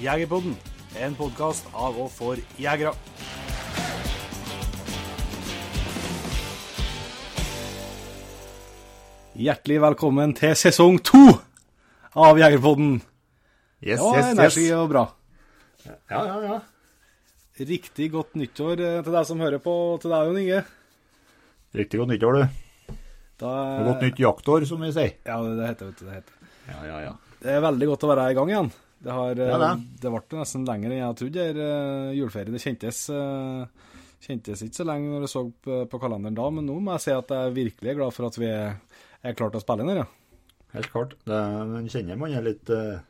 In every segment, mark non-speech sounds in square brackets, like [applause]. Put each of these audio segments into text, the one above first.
Jegerpodden, en podkast av og for jegere. Hjertelig velkommen til sesong to av Jegerpodden. Yes, Det var yes, energi yes. og bra. Ja, ja, ja. Riktig godt nyttår eh, til deg som hører på, og til deg, Jon Inge. Riktig godt nyttår, du. Da, Og godt nytt jaktår, som vi sier. Ja, det, heter det heter. Ja, ja, ja. Det er veldig godt å være i gang igjen. Det, har, eh, Ja, det. det ble nesten lenger enn jeg trodde. her, eh, Juleferien det kjentes, eh, kjentes ikke så lenge når jeg så på, på kalenderen da, men nå må jeg si at jeg virkelig er glad for at vi er, er klart å spille inn her. Ja. Helt klart. Det, man kjenner man er litt eh,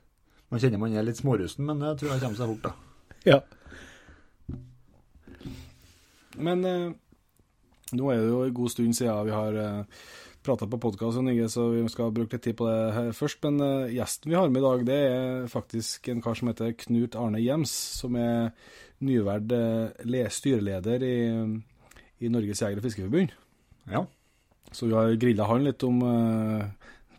Man kjenner man er litt smårusten, men det tror jeg kommer seg fort, da. [laughs] Ja. Men eh, nå er det jo en god stund siden vi har prata på podkast, så vi skal bruke litt tid på det her først. Men uh, gjesten vi har med i dag, det er faktisk en kar som heter Knut Arne Gjems, som er nyverd uh, styreleder i, i Norges Jeger- og fiskeforbund. Ja. Så vi har grilla han litt om uh,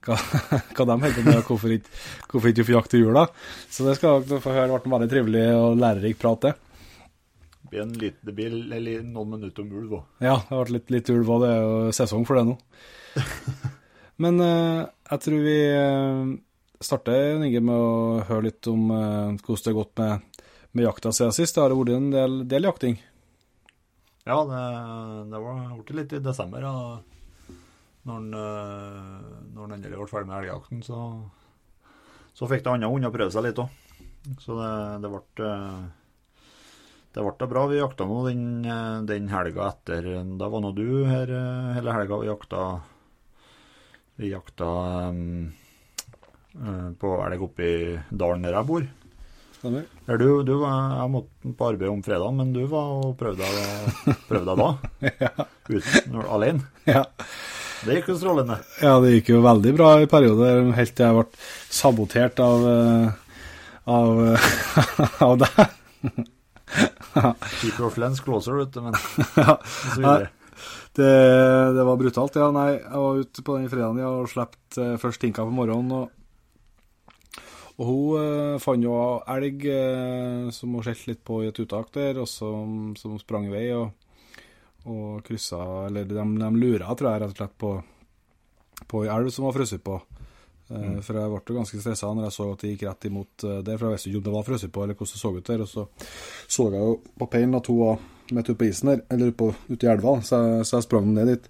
hva, [laughs] hva de holder på med, og hvorfor ikke hvorfor ikke får jakt i jula. Så det skal dere få høre. Det ble en veldig trivelig og lærerik prat, det. Det blir, noen minutter om ulv òg. Ja, det har vært litt, litt ulv, òg. det er jo sesong for det nå. [laughs] Men eh, jeg tror vi eh, starter Inge, med å høre litt om eh, hvordan det har gått med, med jakta siden sist. Det har vært en del, del jakting. Ja, det, det var blitt litt i desember. Ja. Når eh, når han endelig ble ferdig med elgjakten, så, så fikk det andre hunder prøve seg litt òg. Så det, det ble det ble da bra. Vi jakta nå den, den helga etter. Da var nå du her hele helga. Vi jakta Vi jakta um, på elg oppe i dalen der jeg bor. Stemmer? Du, du jeg måtte på arbeid om fredagen, men du var og prøvde deg, da? [laughs] ja. Uten, alene? Ja. Det gikk jo strålende. ja, det gikk jo veldig bra i perioder, helt til jeg ble sabotert av, eh, av, [laughs] av deg. Keep your friends closer, vet du, men og så videre. Det, det var brutalt, ja. Nei, jeg var ute på den fredagen ja, og slapp eh, først Tinka på morgenen. Og, og hun eh, fant jo elg eh, som hun skjelte litt på i et uttak der, og som, som sprang i vei og, og kryssa Eller de, de lura, tror jeg, rett og slett på, på ei elv som var frosset på. Eh, For jeg ble jo ganske stressa når jeg så at de gikk rett imot eh, der, for jeg visste ikke om det var frosset på, eller hvordan det så ut der. Og så så jeg jo på peilen at hun var midt ute på isen der, eller på, ute i elva, så jeg, så jeg sprang ned dit.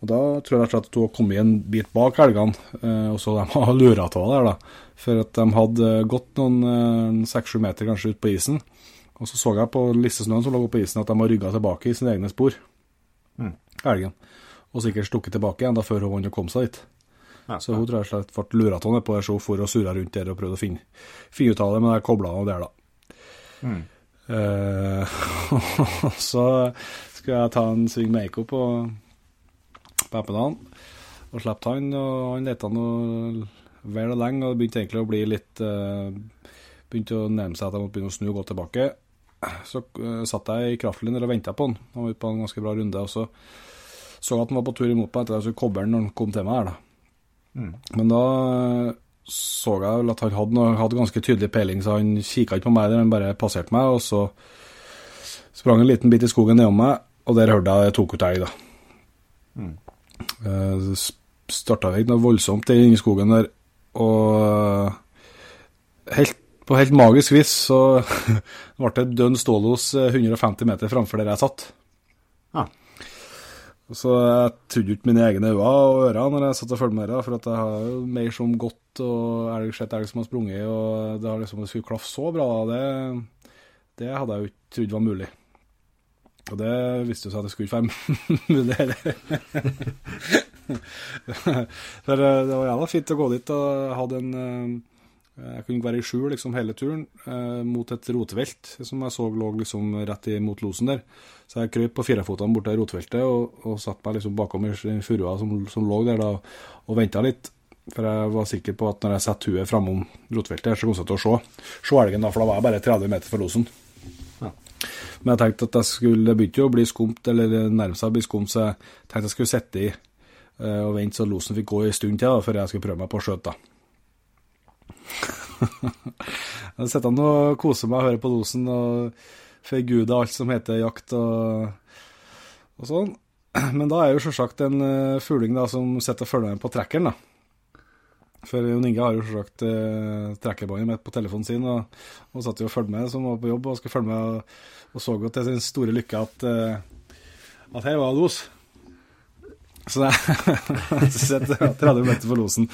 Og da tror jeg rett og slett at hun kom en bit bak elgene, eh, og så de har [laughs] lura av der, da. For at de hadde gått noen seks-sju meter kanskje ut på isen. Og så så jeg på lissesnøen som lå på isen at de har rygga tilbake i sine egne spor, Mm. elgen. Og sikkert stukket tilbake igjen da før hun vant og kom seg dit. Ja, Så hun tror jeg slett ble lura av nedpå der, så hun for og surra rundt der og prøvde å finne, finne ut av det, men jeg kobla av der, da. Mm. Eh, [laughs] så skulle jeg ta en sving med Eiko på, på Eppedan, og slapp han, og han lette noe vel og lenge, og det begynte egentlig å bli litt eh, Begynte å nærme seg at jeg måtte begynne å snu og gå tilbake. Så eh, satt jeg i kraftlinjen og venta på han. Han var ute på en ganske bra runde, og så så at han var på tur imot meg etter at jeg skulle koble når han kom til meg her, da. Mm. Men da så jeg vel at han hadde, noe, hadde ganske tydelig peiling, så han kikka ikke på meg, han bare passerte meg, og så sprang en liten bit i skogen nedom meg, og der hørte jeg det tok ut elg, da. Mm. Eh, Starta ikke noe voldsomt inni skogen der, og helt, på helt magisk vis så [laughs] ble det dønn stålos eh, 150 meter framfor der jeg satt. Ja. Så jeg trodde ikke mine egne øyne og ører når jeg satt og fulgte med det, for at jeg har jo mer som gått og elg sett elg som har sprunget, og det har liksom skulle klaffe så bra, det, det hadde jeg jo ikke trodd var mulig. Og det visste jo seg at det skulle ikke være mulig heller. [laughs] For eh, det var jævla fint å gå dit og hadde en eh, Jeg kunne være i skjul liksom hele turen eh, mot et rotevelt som jeg så lå liksom rett imot losen der. Så jeg krøp på firefotene bort til rotveltet og, og satte meg liksom bakom i furua som, som lå der da, og venta litt. For jeg var sikker på at når jeg setter huet framom rotveltet, så kom jeg til å se, se elgen, da, for da var jeg bare 30 meter fra losen. Men jeg tenkte at jeg skulle, begynte jo å bli skumt, eller nærme seg å bli skumt, så jeg tenkte jeg skulle sitte i uh, og vente så losen fikk gå en stund til da, før jeg skulle prøve meg på å skjøte. [laughs] jeg sitter og koser meg og hører på losen og forguder alt som heter jakt og, og sånn. Men da er jo selvsagt en uh, fugling da, som sitter og følger med på trekkeren. da. For Jon Inge har jo selvsagt eh, trekkerbåndet mitt på telefonen sin, og, og satt jo og fulgte med som var på jobb, og skulle følge med, og, og så jo til sin store lykke at, eh, at her var los. [laughs] Så jeg hadde 30 meter for losen.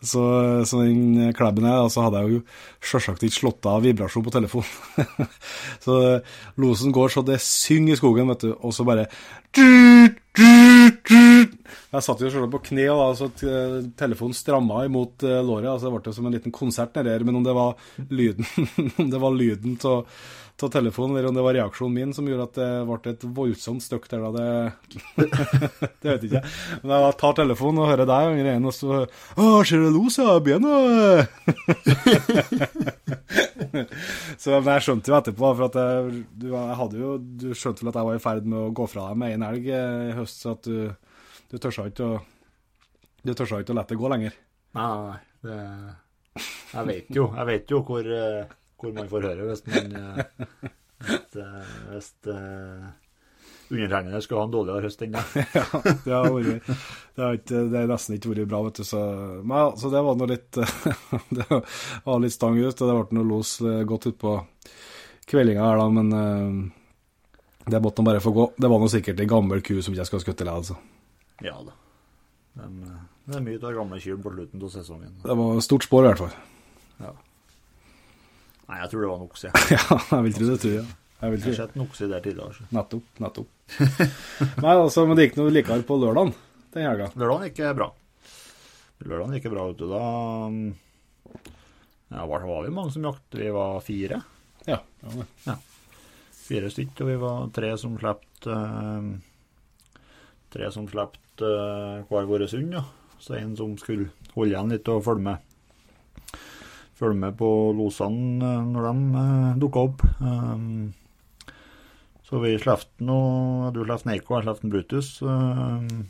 Så, så den klebben er, så hadde jeg jo sjølsagt ikke slått av vibrasjon på telefonen. [laughs] så losen går så det synger i skogen, vet du, og så bare jeg satt jo selv på kne, da, så telefonen stramma imot uh, låret. altså Det ble som en liten konsert nedi her. Men om det var lyden [laughs] om det var lyden av telefonen, eller om det var reaksjonen min som gjorde at det ble et voldsomt støkk der, da, det, [laughs] det vet jeg ikke. Men jeg tar telefonen og hører deg og greiene, og så Å, ser du los, ja? Bena? [laughs] så men jeg skjønte jo etterpå, for at jeg, du, jeg hadde jo, du skjønte vel at jeg var i ferd med å gå fra deg med en elg eh, i høst, så at du du tør ikke å Du tør ikke å la det gå lenger? Nei, nei, nei. Det, jeg vet jo, jeg vet jo hvor, eh, hvor man får høre hvis man eh, Hvis, eh, hvis uh, undertegnede skulle ha en dårligere høst enn det. [laughs] ja, det har vært det har, ikke, det har nesten ikke vært bra, vet du. Så, men, så det var nå litt [laughs] Det var litt stang ut, og det ble noe los godt utpå kveldinga her, da, men det måtte nå bare få gå. Det var nå sikkert ei gammel ku som ikke jeg skulle skutt i altså. Ja da. Men, eh, det er mye av gamle kyr på slutten av sesongen. Det var stort spår, i hvert fall. Ja. Nei, jeg tror det var en okse. [laughs] ja, jeg vil tro det, tror jeg. Jeg har sett en okse der tidligere. Så. Nettopp. Nettopp. [laughs] Nei, altså, Men det gikk noe likere på lørdagen den helga? Lørdagen gikk bra. Lørdagen gikk bra, vet du. Da ja, var, var vi mange som jakt. Vi var fire. Ja. ja, ja. Fire stykker, og vi var tre som slapp uh, tre som slapp uh, hver vår hund. Ja. Så en som skulle holde igjen litt og følge med. Følge med på losene uh, når de uh, dukka opp. Um, så vi slapp noe Du slapp Neiko, jeg slapp Brutus. Um,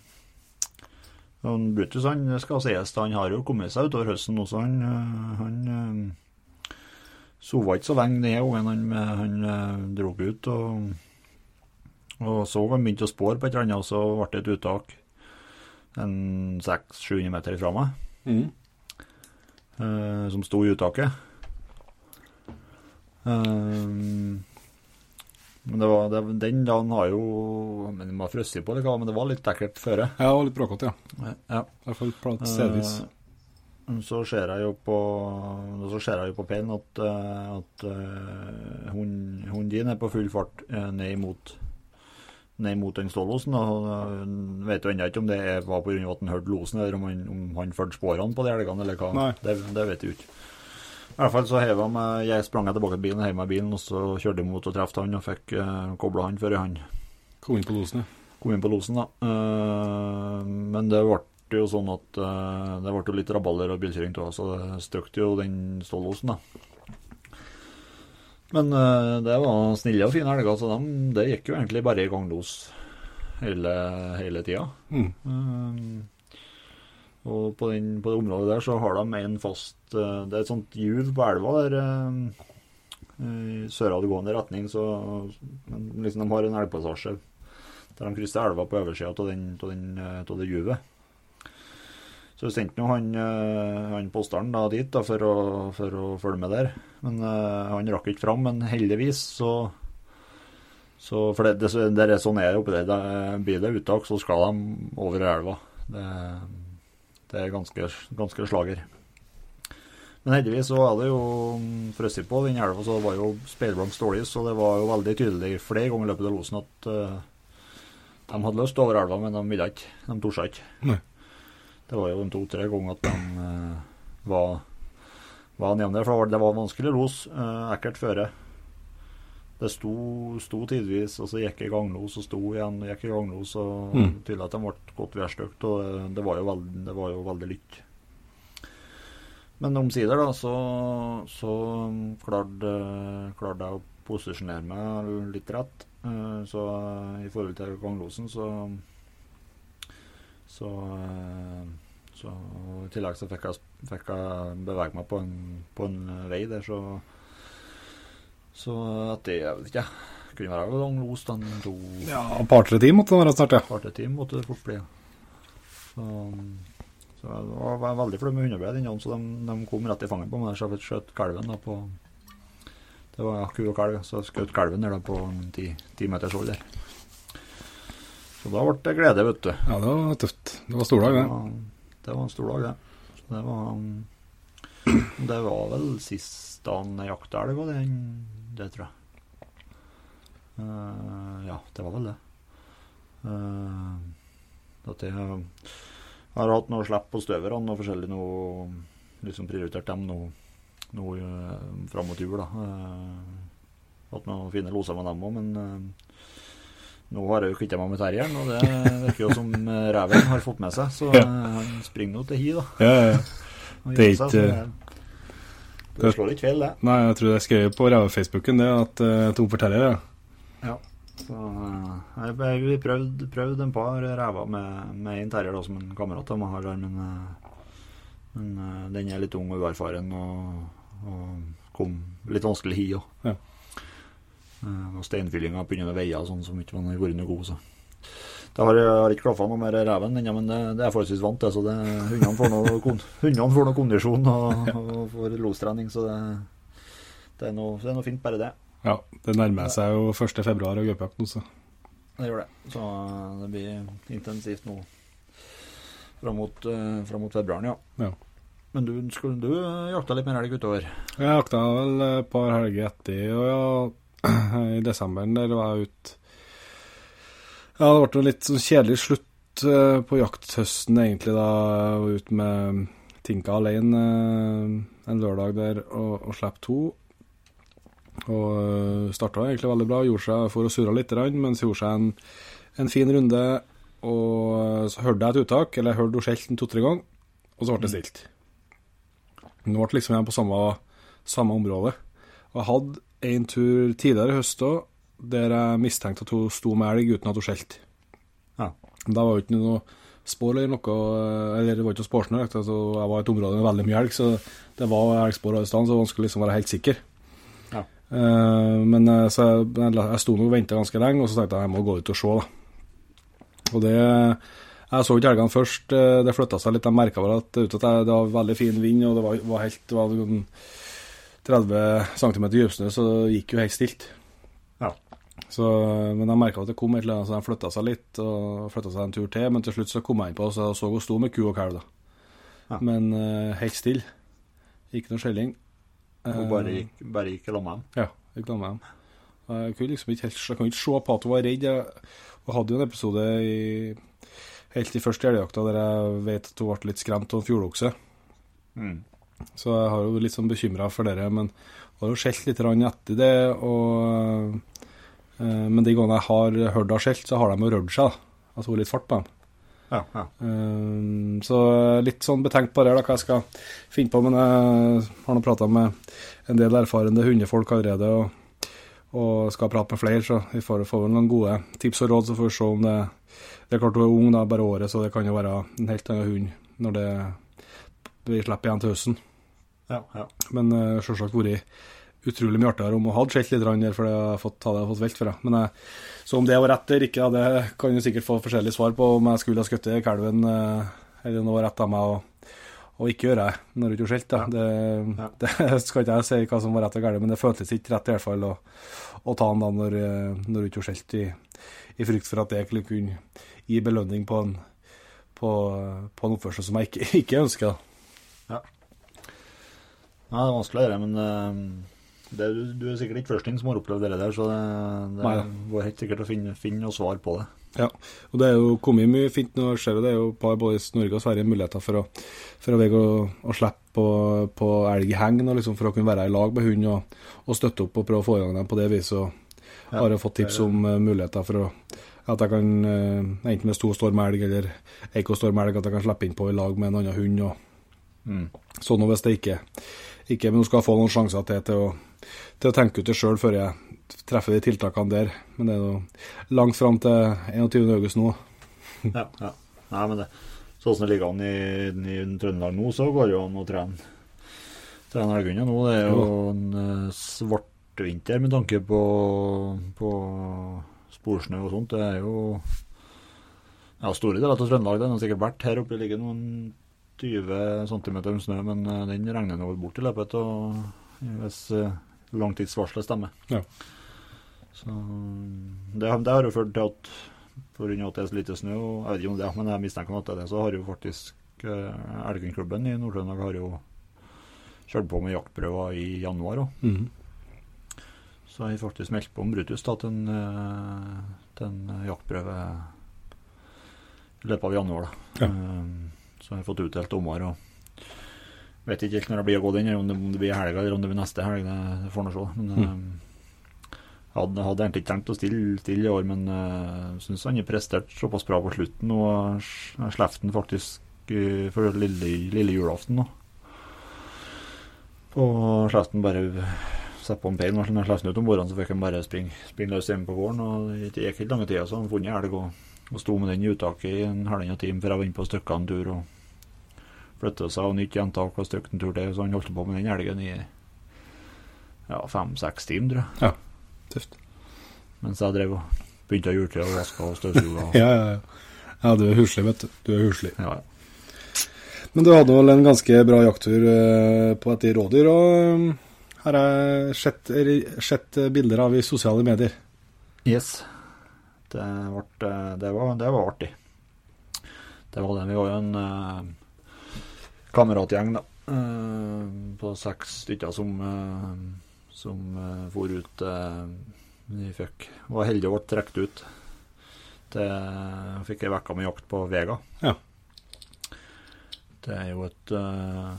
og Brutus han skal sies, han har jo kommet seg utover høsten også. Han, han sova ikke så lenge ned gangen. Han, han, han dro ut. og og så han begynte å spore på et eller annet, og så ble det et uttak en 600-700 meter ifra meg, mm. uh, som sto i uttaket. Uh, men det var, det, den dagen har jo men Den var frosset på, men det var litt ekkelt føre. Ja, og litt bråkete, ja. ja. I hvert fall stedvis. Uh, så ser jeg jo på så ser jeg jo på peilen at, at uh, hunden din er på full fart ned imot ned mot den stålosen. og Han vet jo ennå ikke om det var pga. at han hørte losen, eller om han, om han fulgte sporene på de elgene, eller hva. Det, det, vet jeg ikke. I hvert fall så heva meg, jeg sprang jeg tilbake til bilen, heiv meg bilen, og så kjørte jeg mot og traff han, og fikk uh, kobla han før han Kom inn på losen, ja. Kom inn på losen, da. Uh, men det ble jo sånn at uh, det ble litt rabalder og bilkjøring av, så det støkte jo den stålosen, da. Men uh, det var snille og fine elger, så de, det gikk jo egentlig bare i ganglos hele, hele tida. Mm. Um, og på, den, på, det området der så har de en fast uh, Det er et sånt juv på elva der i søradgående retning, så liksom de har en elgpassasje der de krysser elva på oversida av det juvet. Så vi sendte han, eh, han posteren da dit da, for, å, for, å, følge med der. Men uh, han rakk ikke fram. Men heldigvis så, så For det, det, det er sånn er oppi der. Blir det uttak, så skal de over elva. Det, det er ganske, ganske slager. Men heldigvis så er det jo mm, frosset på den elva, så det var jo speilblankt stålis, så det var jo veldig tydelig flere ganger i løpet av losen at uh, de hadde lyst over elva, men de ville ikke. De torde ikke. Nei. Det var jo en to-tre ganger at de uh, var, var nede der, for det var vanskelig los. Uh, ekkelt føre. Det sto, sto tidvis, og så gikk jeg i ganglos, og sto igjen og gikk i ganglos. og Mm. Tydelig at de ble godt værstøkt, og det, det, var jo veldig, det var jo veldig lytt. Men omsider, da, så, så klarte, klarte jeg å posisjonere meg litt rett. Eh, Så eh, i forhold til ganglosen, så Så, eh, så i tillegg så fikk jeg, fikk jeg bevege meg på en, på en vei der, så Så etter, jeg vet ikke, kunne være ganglos den to Ja, et par-tre timer måtte det være snart, ja. Par-tre timer måtte det fort bli. Så, så jeg var, veldig fornøyd med hundeblod den dagen, så de, de kom rett i fanget på meg. Så jeg skjøt kalven da på Det var ku og kalv, så jeg skjøt kalven der da på ti, ti meters hold der. Så da ble det glede, vet du. Ja, det var tøft. Det var stor dag, det. var, det var en stor dag, det. Så det var Det var vel sist dagen jeg jakta elg, det, det tror jeg. Uh, ja, det var vel det. Uh, at jeg har hatt noe slipp på støverne og forskjellig noe Liksom prioritert dem nå, nå uh, fram mot jul, da. Uh, hatt noen fine loser med dem òg, men eh, nå har jeg jo kvitta meg med terrieren, og det virker jo som eh, reven har fått med seg. Så Ja. eh, han springer nå til hi, da. Ja, ja. Det er ikke- det, det slår ikke feil, det. Nei, jeg tror jeg skrev på Reve-Facebooken det at uh, Tom for terrier, Ja. ja. Så jeg, jeg vi prøvd, prøvd en par rever med, med en terrier da, som en kamerat av meg har men, eh, men eh, den er litt ung og uerfaren og, og kom litt vanskelig hi òg. Ja. Og steinfyllinga på av veier sånn som ikke har vært noe god, så. Det har, jeg har ikke klaffa noe mer reven ennå, men det, det er forholdsvis vant til. Så det, hundene, får noe, kon- hundene får noe kondisjon og, og får lostrening, så det, det, er noe, det er noe fint, bare det. Ja, det nærmer seg jo 1. februar og gaupejakt nå, så Det gjør det. Så det blir intensivt nå fram mot, eh, fram mot februaren, ja. ja. Men du, skulle du jakta litt mer elg utover? Jeg jakta vel et par helger etter, og ja, i desember der var jeg ute Ja, det ble en litt sånn kjedelig slutt eh, på jakthøsten, egentlig, da jeg var ute med Tinka alene eh, en lørdag der og, og slapp to. Og uh, starta egentlig veldig bra. Gjorde seg for å surre litt, men gjorde seg en, en fin runde. Og eh, så hørte jeg et uttak, eller jeg hørte henne to-tre ganger, og så ble det stilt. Nå ble det liksom igjen på samme, samme område. Og jeg hadde en tur tidligere i høst òg, der jeg mistenkte at hun sto med elg uten at hun skjelte. Ja. Da var jo ikke noe spor eller noe, eller det var ikke noe sporsnø. Altså, jeg var i et område med veldig mye elg, så det var elgspor alle steder, så man skulle liksom være helt sikker. Ja. Uh, men eh, så jeg, jeg, sto nok og venta ganske lenge, og så tenkte jeg jeg må gå ut og se, da. Og det Jeg så ikke elgene først, eh, det flytta seg litt. Jeg merka vel at at det var veldig fin vind, og det var, var helt det var 30 cm dypsnø, så det gikk jo helt stilt. Ja. Så, men jeg merka at det kom et eller annet, så de flytta seg litt, og flytta seg en tur til. Men til slutt så kom jeg inn på, så hun sto med ku og kalv, da. Ja. Men uh, helt stille. Ikke noe skjelling. Og Eh, bare gikk, bare gikk i lag med dem? ja, jeg gleder meg. Jeg kunne liksom ikke helt, jeg kunne ikke se på at hun var redd. Hun hadde jo en episode i, helt i første elgjakta der jeg vet at hun ble litt skremt av en fjordokse. Mm. Så jeg har jo litt sånn bekymra for dere, men har jo skjelt litt etter det. Og, eh, men de gangene jeg har hørt henne skjelt, så har de jo rørt seg. da. Altså litt fart på dem. Ja, ja. Um, så litt sånn betenkt på det, da, hva jeg skal finne på. Men jeg har nå prata med en del erfarne hundefolk allerede, og, og skal prate med flere. Så vi får, får noen gode tips og råd, så får vi se om det Det er klart hun er ung, da, bare året, så det kan jo være en helt annen hund når det vi slipper igjen til høsten. Ja, ja. Men uh, selvsagt vært utrolig mye artigere om hun hadde skjelt litt, der, for det jeg fått, hadde jeg fått velt det. Men uh, så om det var rett eller ikke, det kan du sikkert få forskjellige svar på om jeg skulle ha skutt kalven, uh, eller om det var rett av meg å, ikke gjøre det når hun ikke har skjelt. Det, Ja. [laughs] det skal ikke jeg si hva som var rett og galt, men det føltes ikke rett i hvert fall å, å ta den da når, når hun ikke har skjelt, i, i frykt for at det kunne gi belønning på en, på, på en oppførsel som jeg ikke, [laughs] ikke ønsker. Nei, det er vanskelig å gjøre, men eh, det, du, du er sikkert ikke førsting som har opplevd det der, så det, det Nei. går helt sikkert å finne, finne noe svar på det. Ja, og det er jo kommet mye fint nå, ser du. Det er jo par både i Norge og Sverige muligheter for å, for å å, å slippe på, på elg i heng, liksom for å kunne være i lag med hund og, og støtte opp og prøve å få i gang dem på det viset. Og Ja, har jeg fått tips om uh, muligheter for å, at jeg kan, uh, enten med stor stormelg eller står med elg, at jeg kan slippe inn på i lag med en annen hund. og Mm. Sånn og hvis det ikke, ikke Men hun skal få noen sjanser til, til, å, til å tenke ut det sjøl før jeg treffer de tiltakene der. Men det er jo langt fram til 21. august nå. [laughs] Ja, ja. Nei, men det Sånn som det ligger an i, i Trøndelag nå, så går det jo an å trene trene elghunder nå. Det er jo en svart svartvinter med tanke på, på sporsnø og sånt. Det er jo ja, store deler av Trøndelag. Det har sikkert vært her oppe Det ligger noen 20 cm med snø, men eh, den regner nå bort i løpet av hvis eh, langtidsvarselet stemmer. Ja. Så det, det har jo ført til at pga. at det er så lite snø, og jeg vet ikke om det, men jeg mistenker at det er det, så har jo faktisk eh, Elgenklubben i Nord-Trøndelag har jo kjørt på med jaktprøver i januar òg. Mhm. Så jeg har faktisk meldt på om Brutus da, til en, eh, til en jaktprøve i løpet av januar. da. Ja. Eh, Så jeg har fått utdelt dommer. og Vet ikke helt når det blir å gå den, om det, om det blir i helga eller om det blir neste helg. Det, får nå se. Men mm. jeg hadde, hadde egentlig ikke tenkt å stille, stille i år, men jeg syns han har prestert såpass bra på slutten. Og jeg slapp den faktisk eh, for lille, lille julaften. nå. Og slapp den bare sette på en peil. Når jeg slapp den ut om morgenen, så fikk han bare springe, springe løs hjemme på gården. Og det gikk ikke lange tida, så han funnet elg og, og sto med den i uttaket i en halvannen time før jeg var inne på stykkene en tur. og flytte seg og nytt gjentak og stykket en tur til. Så han holdt på med den elgen i ja, fem-seks timer, tror jeg. Ja, Tøft. Mens jeg drev og begynte å juletre og vaska og støvsuga. og- [laughs] Ja, ja, ja. ja, du er huslig, vet du. Du er huslig. Ja, ja. Men du hadde vel en ganske bra jakttur eh, på et rådyr, og her har jeg sett, er- sett bilder av i sosiale medier. Yes. Det, ble, det, var, det var artig. Det var det. Vi var jo en eh, kameratgjeng, da. eh, på seks stykker som, uh, som uh, for ut eh, Vi fikk, var heldige og ble trukket ut. Det fikk ei uke med jakt på Vega. Ja. Det er jo et eh,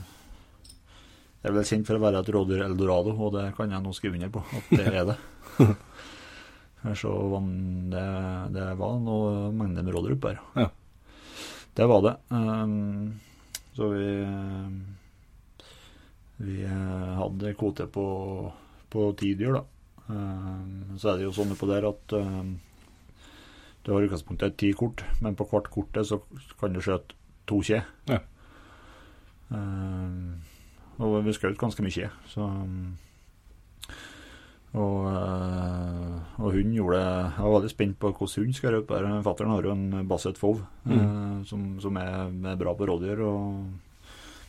Det er vel kjent for å være et rådyr eldorado, og det kan jeg nå skrive under på at det er det. [laughs] Så det, det var noe mengde med rådyr oppe her. Ja. Det var det. Um, så vi Vi eh, hadde kvote på, på ti dyr, da. Um, så er det jo sånn på der at um, du har i utgangspunktet ti kort, men på hvert kortet så kan du skjøte to kje. Ja. Og vi skjøt ganske mye, så um, og, eh, og hun gjorde Jeg var veldig spent på hvordan hun skal her. Fattern har jo en Basset Fov eh, som, som er, er bra på rådyr. Og,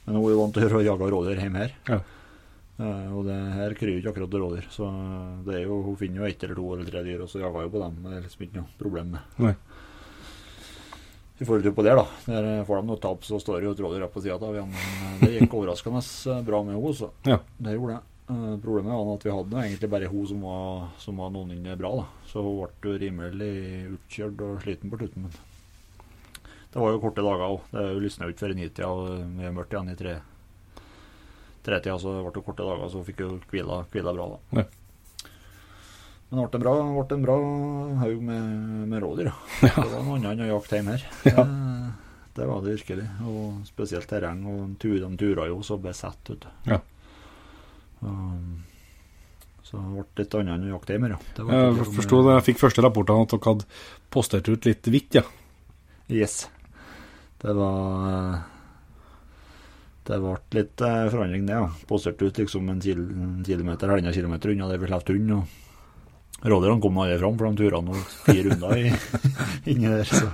men hun er vant til å jage rådyr hjemme her. Ja. Eh, og det her kryr ikke akkurat rådyr. Så det er jo, hun finner jo ett eller to eller tre dyr, og så jager hun på dem. Det er liksom ikke noe problem med. Nei. I forhold til på det, da. Der får de noe tap, så står det jo et rådyr på sida av igjen. Det gikk overraskende bra med henne, så Ja. det gjorde det. Eh, Problemet var at vi hadde egentlig bare hun som var, som var noenlunde bra. da. Så hun ble rimelig utkjørt og sliten på slutten. Men det var jo korte dager òg. Det lysna jo ikke før i nitida, og vi er mørkt igjen i tre tretida, så det ble korte dager, så hun fikk jo hvila, hvila bra, da. Ja. Men det ble en bra, ble en bra haug med, med rådyr. Ja. Det var noe annet enn å jakte hjemme her. Ja. Det, det var det virkelig. Og spesielt terreng. Og de turer jo så besatt, vet du. Ja. Um, så det ble litt annet enn å jakte hjemme, ja. Det Jeg forsto det. jeg fikk første rapportene at dere hadde postert ut litt hvitt, ja. Yes. Det var Det ble litt eh, forandring, det. ja. Postert ut liksom en, kilometer eller kilometer, halvannen kilometer unna der vi slapp hund. og Rådyrene kom aldri fram, for de tura nå fire runder [laughs] inni der. Så,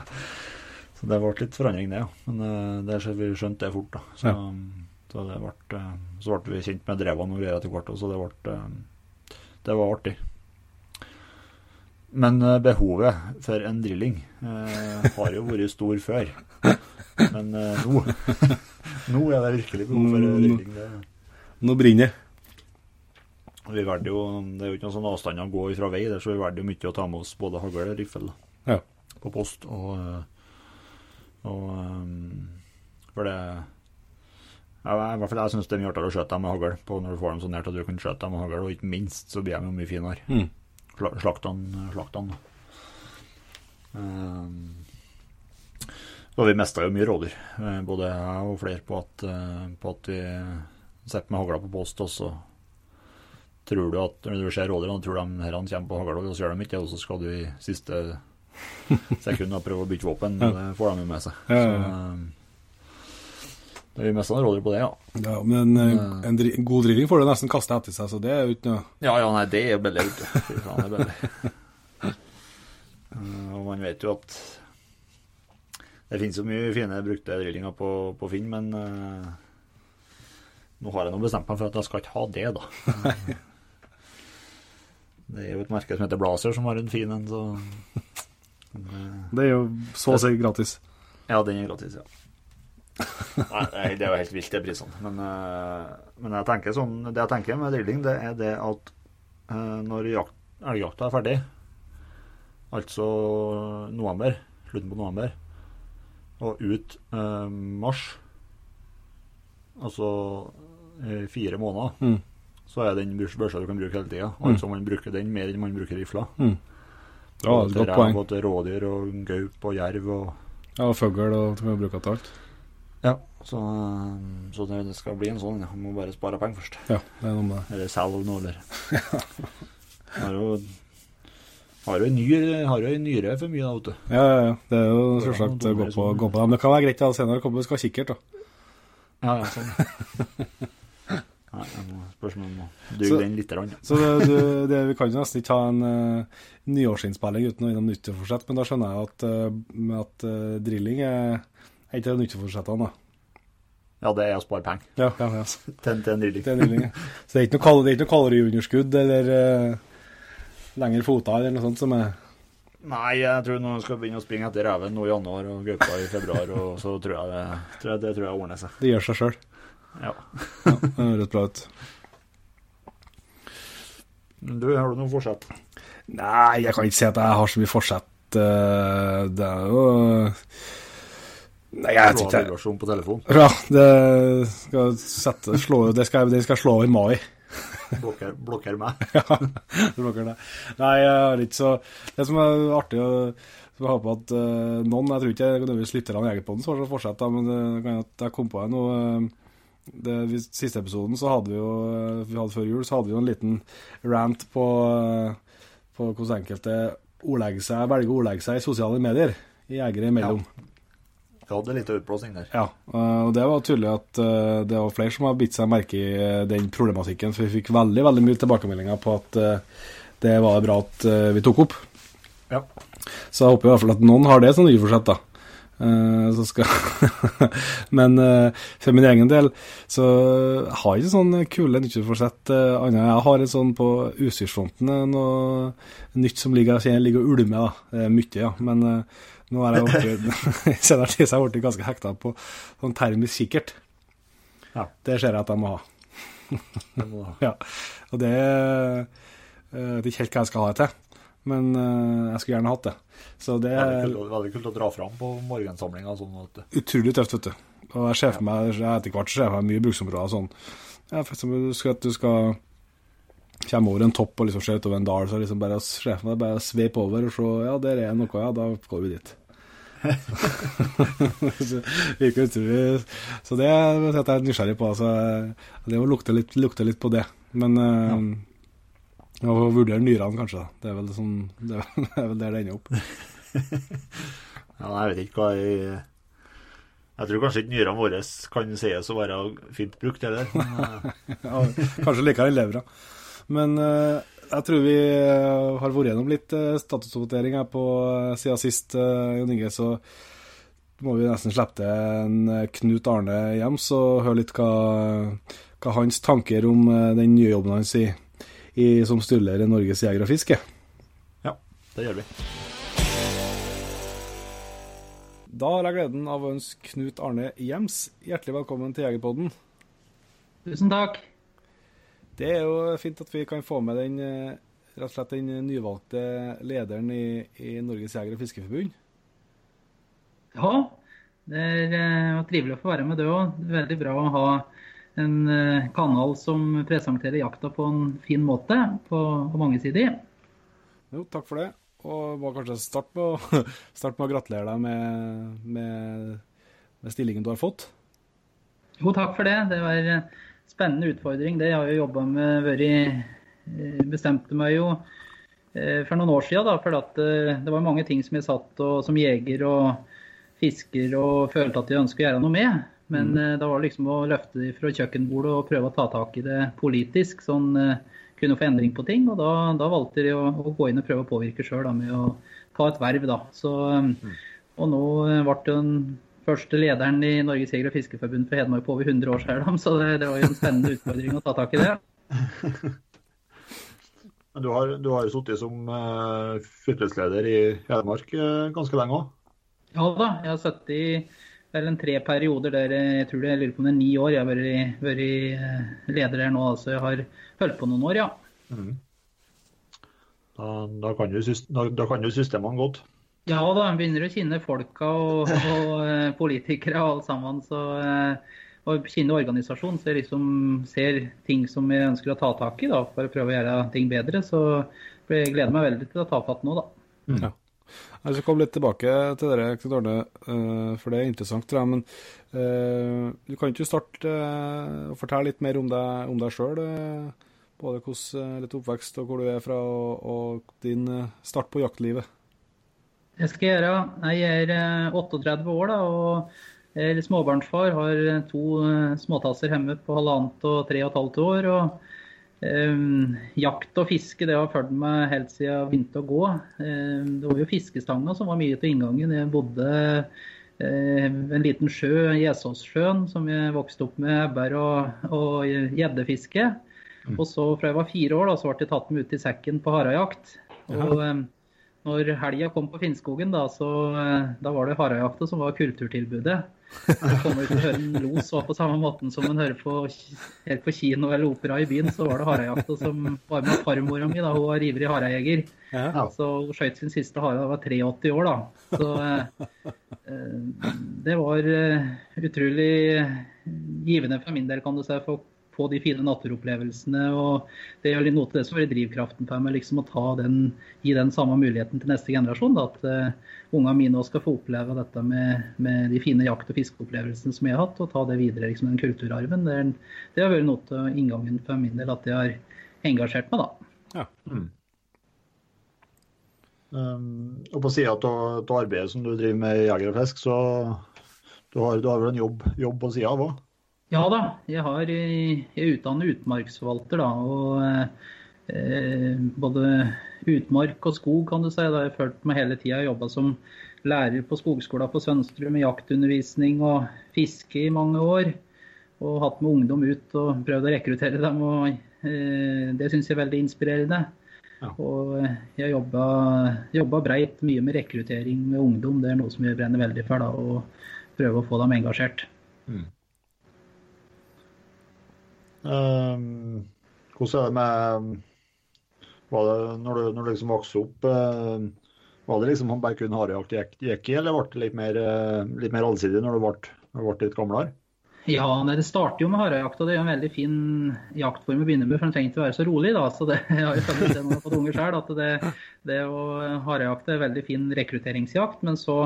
så det ble litt forandring, det. ja. Men eh, det vi skjønte det fort. da. Så, Ja. Så, det ble, eh, så ble vi kjent med drevene og greier etter hvert, så det ble eh, Det var artig. Men eh, behovet for en drilling eh, har jo vært stor før. Men eh, nå [laughs] Nå er det virkelig behov for en drilling. Det. Nå brenner det. Vi valgte jo, Det er jo ikke noen sånn avstand å gå fra vei, der, så vi valgte mye å ta med oss både hagl og riffel Ja. på post. Og, og For det ja, I hvert fall jeg syns det er mye artigere å skjøte dem med hagl på når du får dem så nært at du kan skjøte dem med hagl, og ikke minst så blir de jo mye finere. Mm. Sla- Slaktene. slaktene. Um, og vi mista jo mye rådyr, eh, både jeg og flere, på at, eh, på at vi sitter med hagla på post, og så tror du at når du ser rådyrene, tror de her kommer på hagla, og så gjør de ikke det, og så skal du i siste [laughs] sekund prøve å bytte våpen, Ja. det får de jo med seg. Så, um, det vi mista rådyr på det, ja. Ja, men eh, en, dri- en god drilling får du nesten kaste etter seg, så det er jo ikke noe Ja, ja, nei, det er jo billig, vet du. Faen, det er. [laughs] Og man vet jo at det finnes jo mye fine brukte drillinger på, på Finn, men uh, nå har jeg nå bestemt meg for at jeg skal ikke ha det, da. [laughs] det er jo et merke som heter Blazer, som har en fin en, så Det er jo så å si gratis. Ja, den er gratis, ja. Nei, det er- er jo helt vilt, de prisene. Men, eh, men jeg tenker sånn, det jeg tenker med drilling, det er det at eh, når jakt, elgjakta er ferdig, altså november, slutten på november, og ut eh, mars, altså eh, fire måneder, Mm. så er den børs- børsa du kan bruke hele tida. Mm. Altså man bruker den mer enn man bruker rifla. Mm. Ja, Og et godt poeng. Både rådyr og gaup og jerv og Ja, og fugl og du kan bruke til alt. Ja, så, så det, skal bli en sånn. Ja. Må bare spare penger først. Ja, det er noe med det. Eller selge noe, eller [laughs] Har jo har jo en ny- har jo en nyre for mye, da, vet du. Ja, ja, ja. Det er jo Ja, selvsagt å gå på, gå på dem. Det kan være greit da, senere kommer vi skal ha kikkert, da. Ja, ja, sånn. [laughs] Nei, jeg må spørs om jeg må duge den litt. Rann. Så det, du, det, vi kan jo nesten ikke ha en uh, nyårsinnspilling uten å innom nyttårsforsett, men da skjønner jeg at, uh, med at uh, drilling er er ikke det nytteforsettene, da. Ja, det er å spare penger Ja, ja, ja. [laughs] til, til en drilling. Til en drilling. ja. Så det er ikke noe, det er ikke noe kaloriunderskudd eller uh, lengre foter eller noe sånt som er Nei, jeg tror nå skal begynne å springe etter reven nå i januar og gaupa i februar, og så tror jeg det, tror jeg, det tror jeg ordner seg. Det gjør seg sjøl. Ja. Det høres bra ut. Du, har du noe forsett? Nei, jeg kan ikke si at jeg har så mye forsett. eh, Det er jo Nei, jeg vet Du har ikke. vibrasjon på telefon. Ja, det skal sette, slå, det skal, det skal slå over mai. Blokker, blokker meg. [laughs] ja, blokker deg. Nei, jeg har ikke så Det som er artig, å jeg håper at uh, noen Jeg tror ikke nødvendigvis lytterne i Jegerpodden på den så fortsetter men det kan at jeg kom på en noe eh, det, vi- Siste episoden så hadde vi jo eh, vi hadde før jul, så hadde vi jo en liten rant på, på hvordan enkelte ordlegger seg, velger å ordlegge seg i sosiale medier. Jegere imellom. Vi hadde litt utblåsing der. Ja, eh, og det var tydelig at eh, det var flere som har bitt seg merke i eh, den problematikken, for vi fikk veldig veldig mye tilbakemeldinger på at det var bra at vi tok opp. Ja. Så jeg håper i hvert fall at noen har det som nyforsett, da. Så skal [laughs] Men for min egen del så har jeg ikke sånn kule nyttårsforsett annet. Jeg har et sånn på utstyrsfronten noe nytt som ligger, ligger og ulmer, da. Det er mye, ja. Men nå er jeg blitt senere tid har jeg [laughs] [laughs] blitt ganske hekta på sånn termisk kikkert. Ja. Det ser jeg at jeg må ha. [laughs] Ja. Og det eh, Jeg vet ikke helt hva jeg skal ha det til, men eh, jeg skulle gjerne hatt det. Så det Veldig er kult, veldig kult å dra fram på morgensamlinga. Sånn utrolig tøft, vet du. Og jeg ser for meg, jeg etter hvert ser jeg mye bruksområder sånn. Ja, for eksempel du skal, at du skal komme over en topp og liksom ser utover en dal, så liksom bare å bare over og se, ja, der er noe, ja, da går vi dit. [laughs] [laughs] så, utrolig. så det er jeg er nysgjerrig på. Altså, det må lukte litt, lukte litt på det. Men uh, ja. å vurdere nyrene, kanskje. da. Det er vel, sånn, det er, [laughs] det er vel der det ender opp. ja, jeg vet ikke hva jeg Jeg tror kanskje ikke nyrene våre kan sies å være fint brukt, heller. Eh, Ja, kanskje liker enn levra. Men eh, jeg tror vi eh, har vært gjennom litt uh, statusoppdatering her på uh, siden sist, uh, Jon Inge. Så må vi nesten slippe til en eh, Knut Arne hjem, og høre litt hva, hva hans tanker om eh, den nye jobben hans i, i, som styreleder i Norges Jeger og Fiske. ja, det gjør vi. Da har jeg gleden av å ønske Knut Arne Gjems hjertelig velkommen til Jegerpodden. Tusen takk. Det er jo fint at vi kan få med den, eh, rett og slett den nyvalgte lederen i, i Norges Jeger- og fiskeforbund. Ja, det er uh, trivelig å få være med det òg. Veldig bra å ha en uh, kanal som presenterer jakta på en fin måte på, på mange sider. Jo, takk for det. Og må kanskje starte med [laughs] start med å gratulere deg med, med, med, stillingen du har fått. Jo, takk for det. Det var spennende utfordring. Det jeg har jeg jobba med. Vært, bestemte meg jo for noen år siden, da, for at det var mange ting som jeg satt og, som jeger og fisker og følte at jeg ønsker å gjøre noe med. Men mm. da var det liksom å løfte det fra kjøkkenbordet og prøve å ta tak i det politisk. sånn kunne få endring på ting. Og da, da valgte de å, å, gå inn og prøve å påvirke sjøl med å ta et verv. da. Så, mm. Og nå ble den første lederen i Norges Jeger- og Fiskerforbund for Hedmark på over 100 år siden, så det, det var jo en spennende utfordring å ta tak i det. [laughs] Men du har, du har jo sittet som uh, fylkesleder i Hedmark uh, ganske lenge òg? Ja da, jeg har sittet i vel en tre perioder der jeg tror det, jeg lurer på om det er ni år. Jeg har vært, vært eh, leder her nå, altså jeg har holdt på noen år, ja. Mm. Da, da kan jo systemene godt? Ja da, en begynner å kjenne folka og, og uh, politikere og alle sammen. Så, uh, og kjenne organisasjonen, så jeg liksom ser ting som jeg ønsker å ta tak i da, for å prøve å gjøre ting bedre. Så jeg gleder meg veldig til å ta fatt nå, da. Mm. Ja. Jeg skal komme litt tilbake til dere, Knut Arne, uh, for det er interessant. tror jeg, Men du kan ikke starte og fortelle litt mer om deg, om deg sjøl? både hvordan litt oppvekst og hvor du er fra, og, og din start på jaktlivet? Det skal gjøre. Jeg er 38 år da, og er småbarnsfar. Har to småtasser hjemme på halvannet og tre og et halvt år. og Um, jakt og fiske det har fulgt meg helt siden jeg begynte å gå. Um, det var jo fiskestanga som var mye til inngangen. Jeg bodde uh, en liten sjø, Gjesåssjøen, som jeg vokste opp med ebber og gjeddefiske. Mm. Og så fra jeg var fire år, da, så ble jeg tatt med ut i sekken på harejakt. Og um, når helga kom på Finnskogen, da, så uh, da var det harejakta som var kulturtilbudet. Så kommer du til å høre en los var på samme måten som en hører på, helt på kino eller opera i byen. Så var det harejakta som var med farmora mi. da, Hun var ivrig harejeger. Ja. Så hun skjøt sin siste hare da hun var 83 år. da. Så eh, det var uh, utrolig givende for min del, kan du si. for få de fine naturopplevelsene. og Det er noe til det som er drivkraften for meg, liksom å ta den, gi den samme muligheten til neste generasjon. Da, at uh, ungene mine også skal få oppleve dette med, med de fine jakt- og fiskeopplevelsene som jeg har hatt, og ta det videre, liksom den kulturarven. Det, er, det har vært noe til inngangen for min del at jeg har engasjert meg, da. Ja. Mm. Um, og på sida av arbeidet som du driver med jeger og fisk, så du har, du har vel en jobb, jobb på sida av òg? Ja da, jeg, har, jeg er utdannet utmarksforvalter. da, og eh, Både utmark og skog, kan du si. Da har jeg følt meg hele tida jobba som lærer på skogskolen på Sønsterud med jaktundervisning og fiske i mange år. Og hatt med ungdom ut og prøvd å rekruttere dem. og eh, Det syns jeg er veldig inspirerende. Ja. Og eh, jeg jobba, jobba breit mye med rekruttering med ungdom. Det er noe som jeg brenner veldig for. da, og prøve å få dem engasjert. Mm. Um, hvordan er det med var det, Når du, når du liksom vokste opp, uh, var det liksom han bare kun harejakt gikk, i, eller ble det litt mer, uh, litt mer allsidig når du ble, ble litt gamlere? Ja, nei, Det starter jo med harejakt, og det er jo en veldig fin jaktform å begynne med. For den trenger ikke å være så rolig. da, så det [laughs] jeg har jo sett når jeg har fått unger selv, at det, det å harejakt er veldig fin rekrutteringsjakt. Men så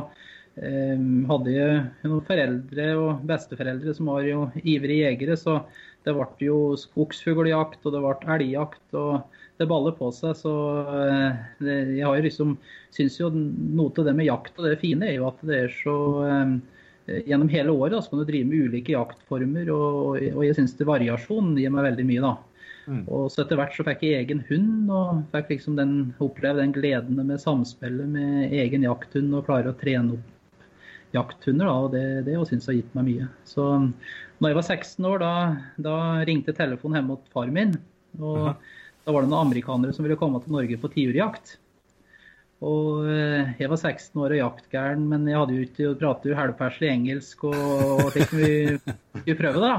eh, hadde jeg noen foreldre og besteforeldre som var jo ivrige jegere. så det ble jo skogsfugljakt og det ble elgjakt. og Det baller på seg. så eh, det, Jeg har jo liksom, syns jo noe til det med jakt og det fine er jo at det er så eh, Gjennom hele året da, så kan du drive med ulike jaktformer, og, og jeg syns variasjon gir meg veldig mye. da. Mm. Og så Etter hvert så fikk jeg egen hund, og fikk liksom den, oppleve den gleden med samspillet med egen jakthund og klare å trene opp jakthunder. da, og Det, det syns jeg har gitt meg mye. Så når jeg var 16 år, da, da ringte telefonen hjemme mot far min. og Aha. Da var det noen amerikanere som ville komme til Norge på tiurjakt. Og eh, jeg var 16 år og jaktgæren, men jeg hadde jo ikke pratet jo engelsk og, og fikk vi skulle prøve, da.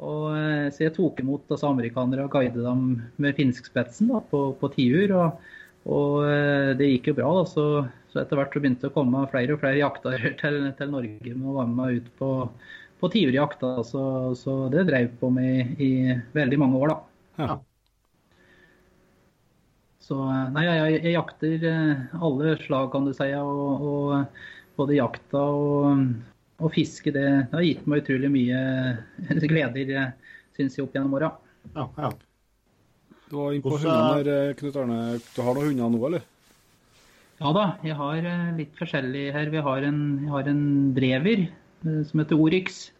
Og, eh, så jeg tok imot altså, amerikanere og guidet dem med finskspetsen da, på, på tiur. Og, og, eh, det gikk jo bra. da, så, så etter hvert så begynte det å komme flere og flere jaktere [laughs] til, til Norge med å være med meg ut på, på tiurjakta. Så, så det drev på med i, i veldig mange år, da. Ja. Så nei, jeg, jeg, jakter alle slag, kan du si. Og, og både jakta og, og fiske, det, det, har gitt meg utrolig mye gleder, syns jeg, opp gjennom åra. Ja, ja. Du var inne på hundene der, Knut Arne. Du har noen hunder nå, eller? Ja da, jeg har litt forskjellig her. Vi har en, jeg har en drever som heter Oryx.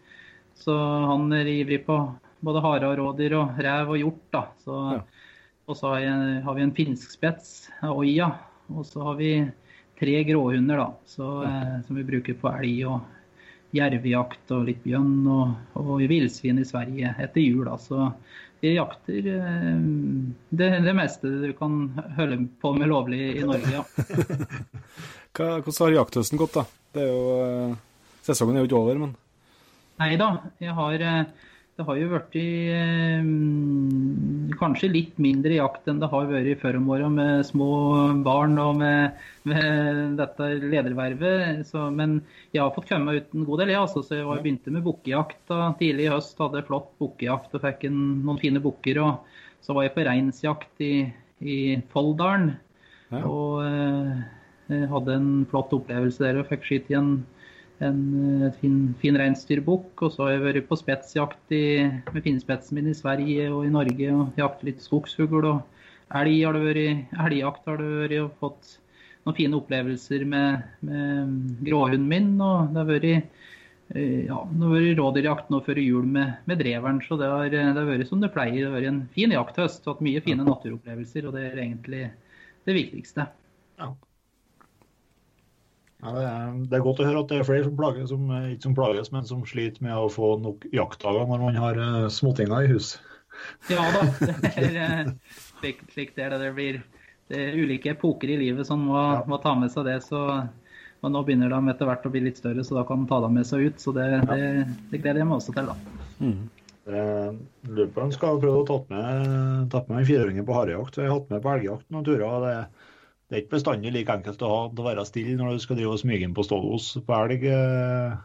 Så han er ivrig på både hare og rådyr og rev og hjort. da. Så, ja. Og så har, jeg, har, vi en finsk spets, Oia. Og så har vi tre gråhunder da, så, eh, som vi bruker på elg og jervejakt og litt bjørn og, og villsvin i Sverige etter jul. Da. Så vi jakter eh, det, det, meste du kan holde på med lovlig i Norge, ja. [laughs] Hva, hvordan har jakthøsten gått, da? Det er jo, eh, sesongen er jo ikke over, men Nei da. Har det har jo blitt eh, kanskje litt mindre jakt enn det har vært før om åra med små barn og med, med dette ledervervet. Så, men jeg har fått komme ut en god del, jeg. altså, så jeg var, begynte med bukkejakt tidlig i høst. Hadde flott bukkejakt og fikk en, noen fine bukker. Og så var jeg på reinsjakt i, i Folldalen. Ja. Og eh, hadde en flott opplevelse der og fikk skyte i en en eh, fin, fin reinsdyrbukk. Og så har jeg vært på spetsjakt i, med finnspetsen min i Sverige og i Norge og jaktet litt skogsfugl. Og elg har det vært, elgjakt har det vært, og fått noen fine opplevelser med, med gråhunden min. Og det har vært eh, ja, det har vært rådyrjakt nå før jul med, med dreveren, så det har, det har, vært som det pleier. Det har vært en fin jakthøst. Hatt mye fine naturopplevelser, og det er egentlig det viktigste. Ja. Ja, det, er, det, er, godt å høre at det er flere som plages, som, ikke som plages, men som sliter med å få nok jaktdager når man har uh, småtinger i hus. Ja da, [laughs] det er eh, slik, slik det er. Det blir det er ulike epoker i livet som må, ja. må ta med seg det. så og nå begynner de etter hvert å bli litt større, så da kan de ta dem med seg ut. Så det, ja. det, det gleder jeg meg også til, da. Mm. Lurer på om jeg skal prøve å ta med, ta med en fireåring på harejakt. Jeg har hatt med på elgjakt noen turer. og det det er ikke bestandig like enkelt å, ha, å være stille når du skal drive og smyge inn på stålos på elg eh,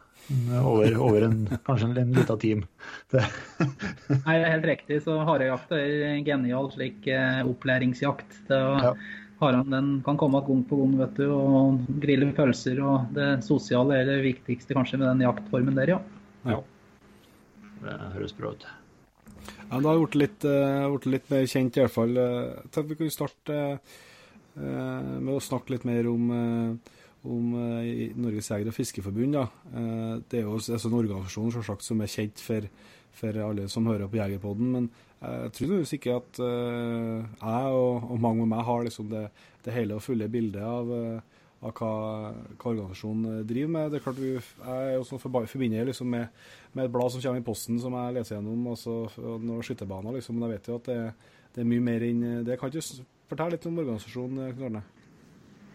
over, over en, kanskje en, en liten time. [laughs] Det. Nei, det er helt riktig. Så harejakt er en genial slik eh, opplæringsjakt. Det, ja. Haren den kan komme gang på gang vet du, og grille pølser. og Det sosiale er det viktigste kanskje med den jaktformen der, ja. ja. Det høres bra ut. Ja, Det har blitt litt, uh, litt, mer kjent, i hvert fall. Uh, vi kunne starte uh, med å snakke litt mer om, eh, om eh, Norges Jeger- og fiskeforbund. Da. Det er jo altså en organisasjon selvsagt, som er kjent for, for, alle som hører på Jegerpodden. Men jeg tror ikke at jeg og, og, mange med meg har liksom det, det, hele og fulle bildet av, av hva, hva, organisasjonen driver med. Det er klart vi, Jeg er også forbinder liksom med, med, et blad som kommer i posten som jeg leser gjennom, altså noen skytterbaner. Liksom. Men jeg vet jo at det, det er mye mer enn det. kan ikke Fortell litt om organisasjonen, Knut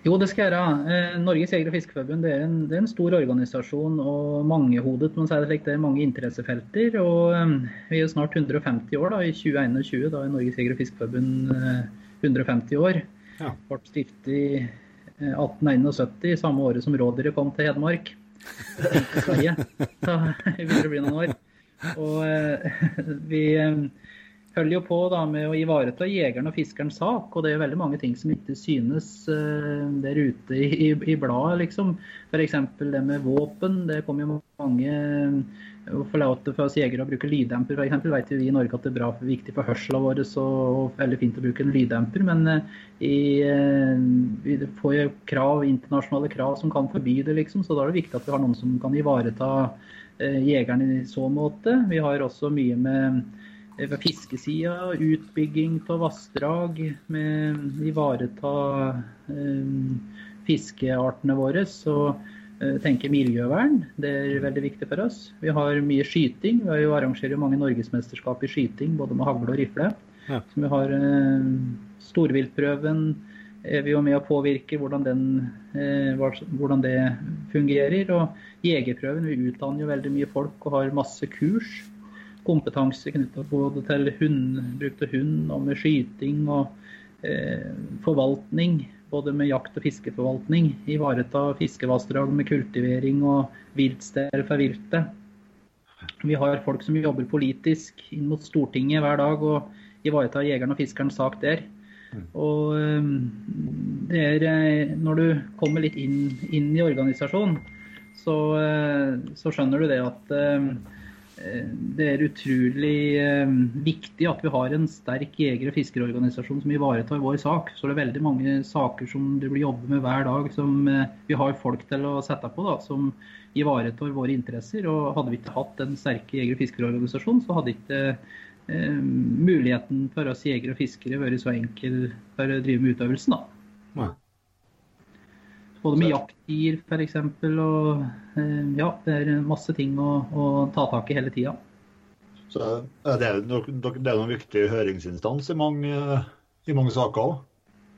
Jo, det skal jeg gjøre. Eh, Norges Jeger- og Fiskerforbund er en, er en stor organisasjon og mangehodet. Man sier det slik, det er mange interessefelter. og um, Vi er jo snart 150 år. da, I 2021 da er Norges Jeger- og Fiskerforbund uh, 150 år. Ja. Ble stiftet i uh, 1871, samme året som rådyret kom til Hedmark. [laughs] Så det begynner å bli noen år. Og [laughs] vi... Holder jo på da, med å ivareta jegeren og fiskerens sak. Og det er veldig mange ting som ikke synes uh, der ute i, i, i bladet, liksom. F.eks. det med våpen. Det kommer jo mange uh, å for oss jegere å bruke lyddemper. For eksempel vet vi i Norge at det er bra, viktig for hørselen vår og veldig fint å bruke en lyddemper. Men uh, i, vi får jo krav, internasjonale krav som kan forby det, liksom. Så da er det viktig at vi har noen som kan ivareta jegeren i så måte. Vi har også mye med ved fiskesida, utbygging av vassdrag, med ivareta eh, fiskeartene våre. Så eh, tenker miljøvern. Det er veldig viktig for oss. Vi har mye skyting. Vi arrangerer mange norgesmesterskap i skyting, både med hagle og rifle. Ja. Så vi har eh, storviltprøven er vi jo med å påvirke hvordan, den, eh, hvordan det fungerer. Og jegerprøven, vi utdanner jo veldig mye folk og har masse kurs kompetanse knytta både til hund, bruk av hund og med skyting og eh, forvaltning. Både med jakt- og fiskeforvaltning. Ivareta fiskevassdrag med kultivering og viltsteder for viltet. Vi har folk som jobber politisk inn mot Stortinget hver dag og ivaretar jegeren og fiskerens sak der. Og eh, er eh, Når du kommer litt inn, inn i organisasjonen, så, eh, så, skjønner du det at det er utrolig viktig at vi har en sterk jeger- og fiskerorganisasjon som ivaretar vår sak. Så det er veldig mange saker som det blir jobbet med hver dag, som vi har folk til å sette på, da, som ivaretar våre interesser. Og hadde vi ikke hatt en sterk jeger- og fiskerorganisasjon, så hadde ikke eh, muligheten for oss jegere og fiskere vært så enkel for å drive med utøvelsen. da. Både med jakttid f.eks. Og eh, ja, det er masse ting å, å ta tak i hele tida. Så det er jo noen viktig høringsinstans i mange, i mange saker òg?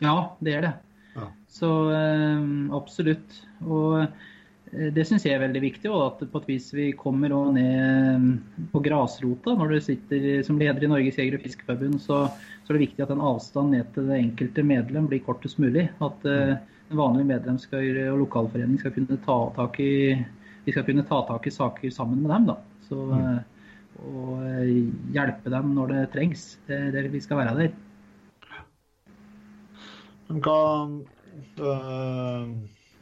Ja, det er det. Ja. Så eh, absolutt. Og eh, det syns jeg er veldig viktig. Og at på et vis vi kommer ned på grasrota. Når du sitter som leder i Norges jeger- og fiskeforbund, så, så, er det viktig at en avstand ned til det enkelte medlem blir kortest mulig. At uh, en vanlig medlem skal, og lokalforening skal kunne ta tak i vi skal kunne ta tak i saker sammen med dem. da. Så, mm. og hjelpe dem når det trengs. Det er der vi skal være der. Hva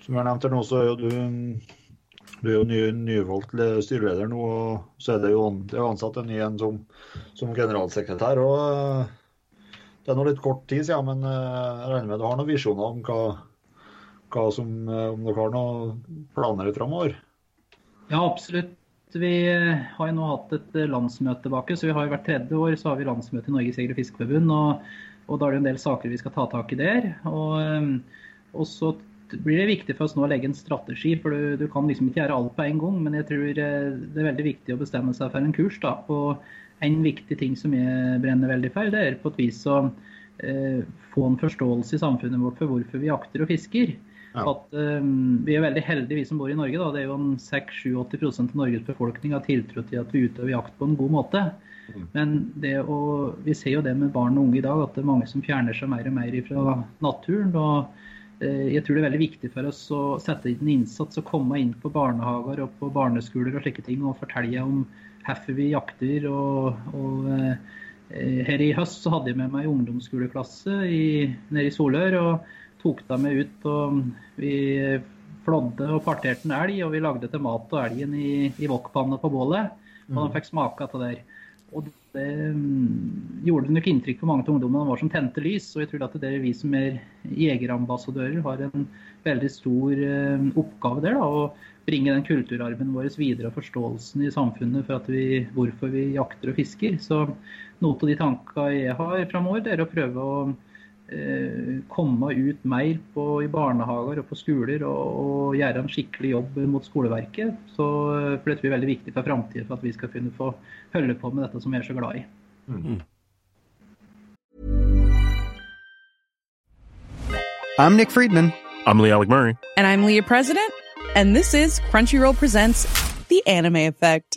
som jeg nevnte nå, så er jo du, du er jo ny, nyvalgt styreleder nå. og Så er det jo, det ansatt en ny en som, som generalsekretær. og Det er nå litt kort tid siden, men jeg regner med du har noen visjoner om hva, hva som, om dere har noen planer framover? Ja, absolutt. Vi har jo nå hatt et landsmøte tilbake, så vi har jo Hvert tredje år så har vi landsmøte i Norges Jeger- og Fiskerforbund. Og, og, da er det en del saker vi skal ta tak i der. Og, og så blir det viktig for oss nå å legge en strategi. For du, du, kan liksom ikke gjøre alt på en gang. Men jeg tror det er veldig viktig å bestemme seg for en kurs. da, Og en viktig ting som jeg brenner veldig for, det er på et vis å eh, få en forståelse i samfunnet vårt for hvorfor vi jakter og fisker. Ja. At um, Vi er veldig heldige, vi som bor i Norge. da, det er jo 6-7-80 av Norges befolkning har tiltro til at vi utøver jakt på en god måte. Mm. Men det å, vi ser jo det med barn og unge i dag, at det er mange som fjerner seg mer og mer fra naturen. og jeg tror det er veldig viktig for oss å sette inn innsats og komme inn på barnehager og på barneskoler og slike ting og fortelle om hvorfor vi jakter. Og, og eh, her i høst så hadde jeg med meg ungdomsskoleklasse i, nede i Solør og tok dem med ut. og Vi flådde og parterte en elg, og vi lagde til mat og elgen i, i wokpanne på bålet. Og de fikk smake av det der. Og det um, gjorde nok inntrykk på mange av ungdommene. Var som tente lys. Og jeg tror at det er vi som er jegerambassadører, har en veldig stor uh, oppgave der. da, Å bringe den kulturarven vår videre og forståelsen i samfunnet for vi, hvorfor vi jakter og fisker. Så noe av de tankene jeg har framover, er å prøve å komme ut mer på, i barnehager og på skoler og, og, gjøre en skikkelig jobb mot skoleverket. Så, for dette blir veldig viktig for framtida for at vi skal kunne få holde på med dette som vi er så glad i. Mm. I'm Nick Friedman. I'm Lee Alec Murray. And I'm Leah President. And this is Crunchyroll Presents The Anime Effect.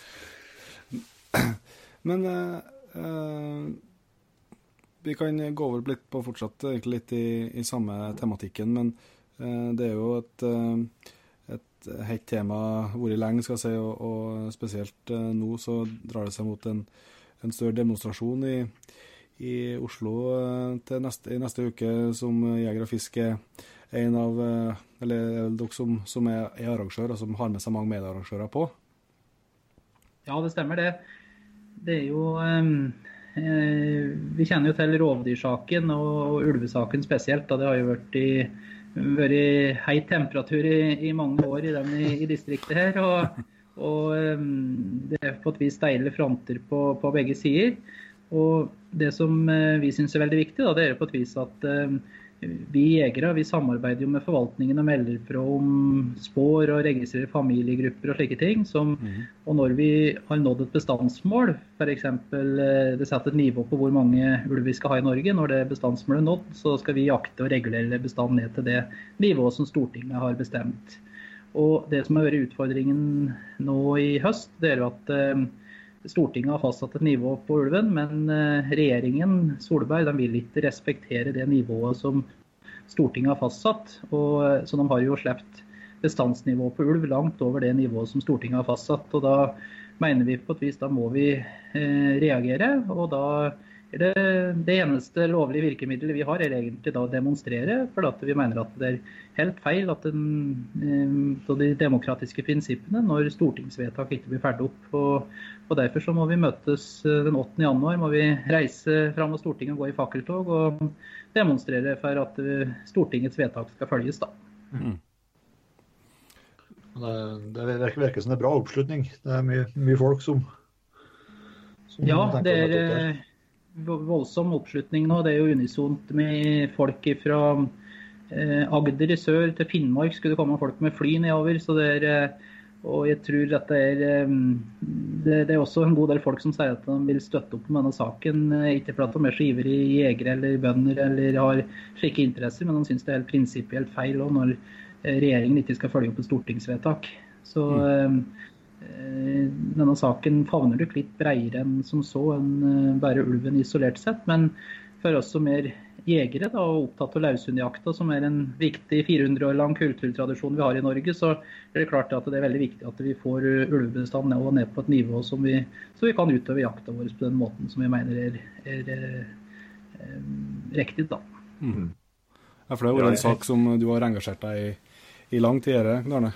[clears throat] Men uh, uh, vi kan gå over litt på fortsatt egentlig litt i, i samme tematikken, men det er jo et, et hett tema vært lenge, skal jeg si, og, og spesielt nå så drar det seg mot en, en større demonstrasjon i, i Oslo eh, neste, i neste uke som Jeger og Fisk er en av eh, Eller er dere som, som er, er arrangør, og som har med seg mange mediearrangører på? Ja, det stemmer det. Det er jo eh, Vi kjenner jo til rovdyrsaken og, ulvesaken spesielt. Da. Det har jo vært i vært heit temperatur i, i, mange år i, den, i, distriktet her. Og, og um, det er på et vis deilige fronter på, på, begge sider. Og det som vi syns er veldig viktig, da, det er på et vis at vi jegere vi samarbeider jo med forvaltningen og melder fra om spår og registrerer familiegrupper og slike ting. Som, mm. Og når vi har nådd et bestandsmål, f.eks. Eh, det setter et nivå på hvor mange ulv vi skal ha i Norge, når det bestandsmålet er nådd, så skal vi jakte og regulere bestanden ned til det nivået som Stortinget har bestemt. Og Det som har vært utfordringen nå i høst, det er jo at eh, Stortinget har fastsatt et nivå på ulven, men eh, regjeringen Solberg de vil ikke respektere det nivået som Stortinget har fastsatt. Og, eh, så de har jo sluppet bestandsnivået på ulv langt over det nivået som Stortinget har fastsatt. og Da mener vi på et vis da må vi eh, reagere. og da det, det, eneste lovlige virkemidlet vi har, er egentlig da å demonstrere. For at vi mener at det er helt feil at den, eh, de demokratiske prinsippene når stortingsvedtak ikke blir ferdig opp. Og, og, Derfor så må vi møtes eh, den 8. januar, må vi reise fram mot Stortinget og gå i fakkeltog og demonstrere for at eh, Stortingets vedtak skal følges. da. Mm. Det, det virker, virker, som det er bra oppslutning. Det er mye, mye folk som, som Ja, det er voldsom oppslutning nå. Det er jo unisont med folk fra eh, Agder i sør til Finnmark skulle det komme folk med fly nedover. så det er eh, og jeg tror at det er eh, det, det, er også en god del folk som sier at de vil støtte opp om denne saken. Ikke fordi de er så ivrige jegere eller bønder eller har slike interesser, men de syns det er helt prinsipielt feil når regjeringen ikke skal følge opp et stortingsvedtak. Så mm. Eh, denne saken favner nok litt bredere enn som så, enn eh, bare ulven isolert sett. Men for oss som er jegere da, og opptatt av laushundjakta, som er en viktig 400 år lang kulturtradisjon vi har i Norge, så er det klart at det er veldig viktig at vi får ulvebestanden ned, ned på et nivå som vi, så vi kan utøve jakta vår på den måten som vi mener er, er, er, er riktig. da. Mm. Ja, for det er jo en sak som du har engasjert deg i i lang tid, Arne?